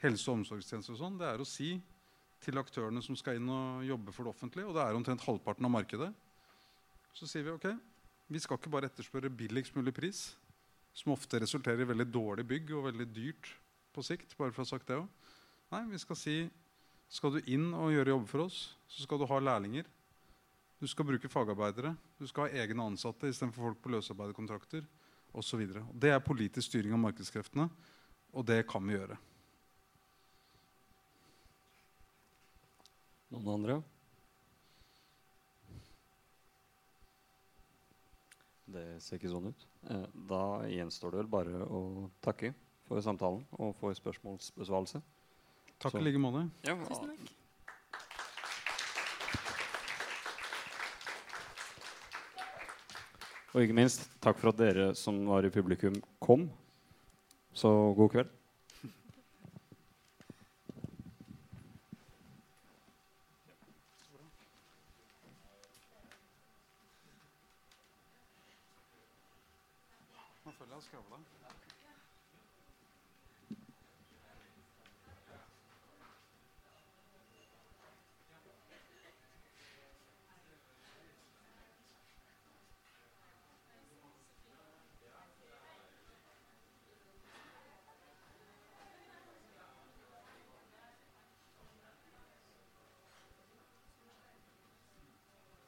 helse- og omsorgstjenester, og sånn, det er å si til aktørene som skal inn og jobbe for det offentlige, og det er omtrent halvparten av markedet, så sier vi ok, vi skal ikke bare etterspørre billigst mulig pris, som ofte resulterer i veldig dårlig bygg og veldig dyrt på sikt. bare for å ha sagt det også. Nei, vi skal si skal du inn og gjøre jobb for oss, så skal du ha lærlinger. Du skal bruke fagarbeidere. Du skal ha egne ansatte istedenfor folk på løsarbeiderkontrakter osv. Det er politisk styring av markedskreftene, og det kan vi gjøre. Noen andre? Det ser ikke sånn ut. Eh, da gjenstår det vel bare å takke for samtalen og for spørsmålsbesvarelse. Takk i like måte. Ja, Tusen takk. Og ikke minst takk for at dere som var i publikum, kom. Så god kveld.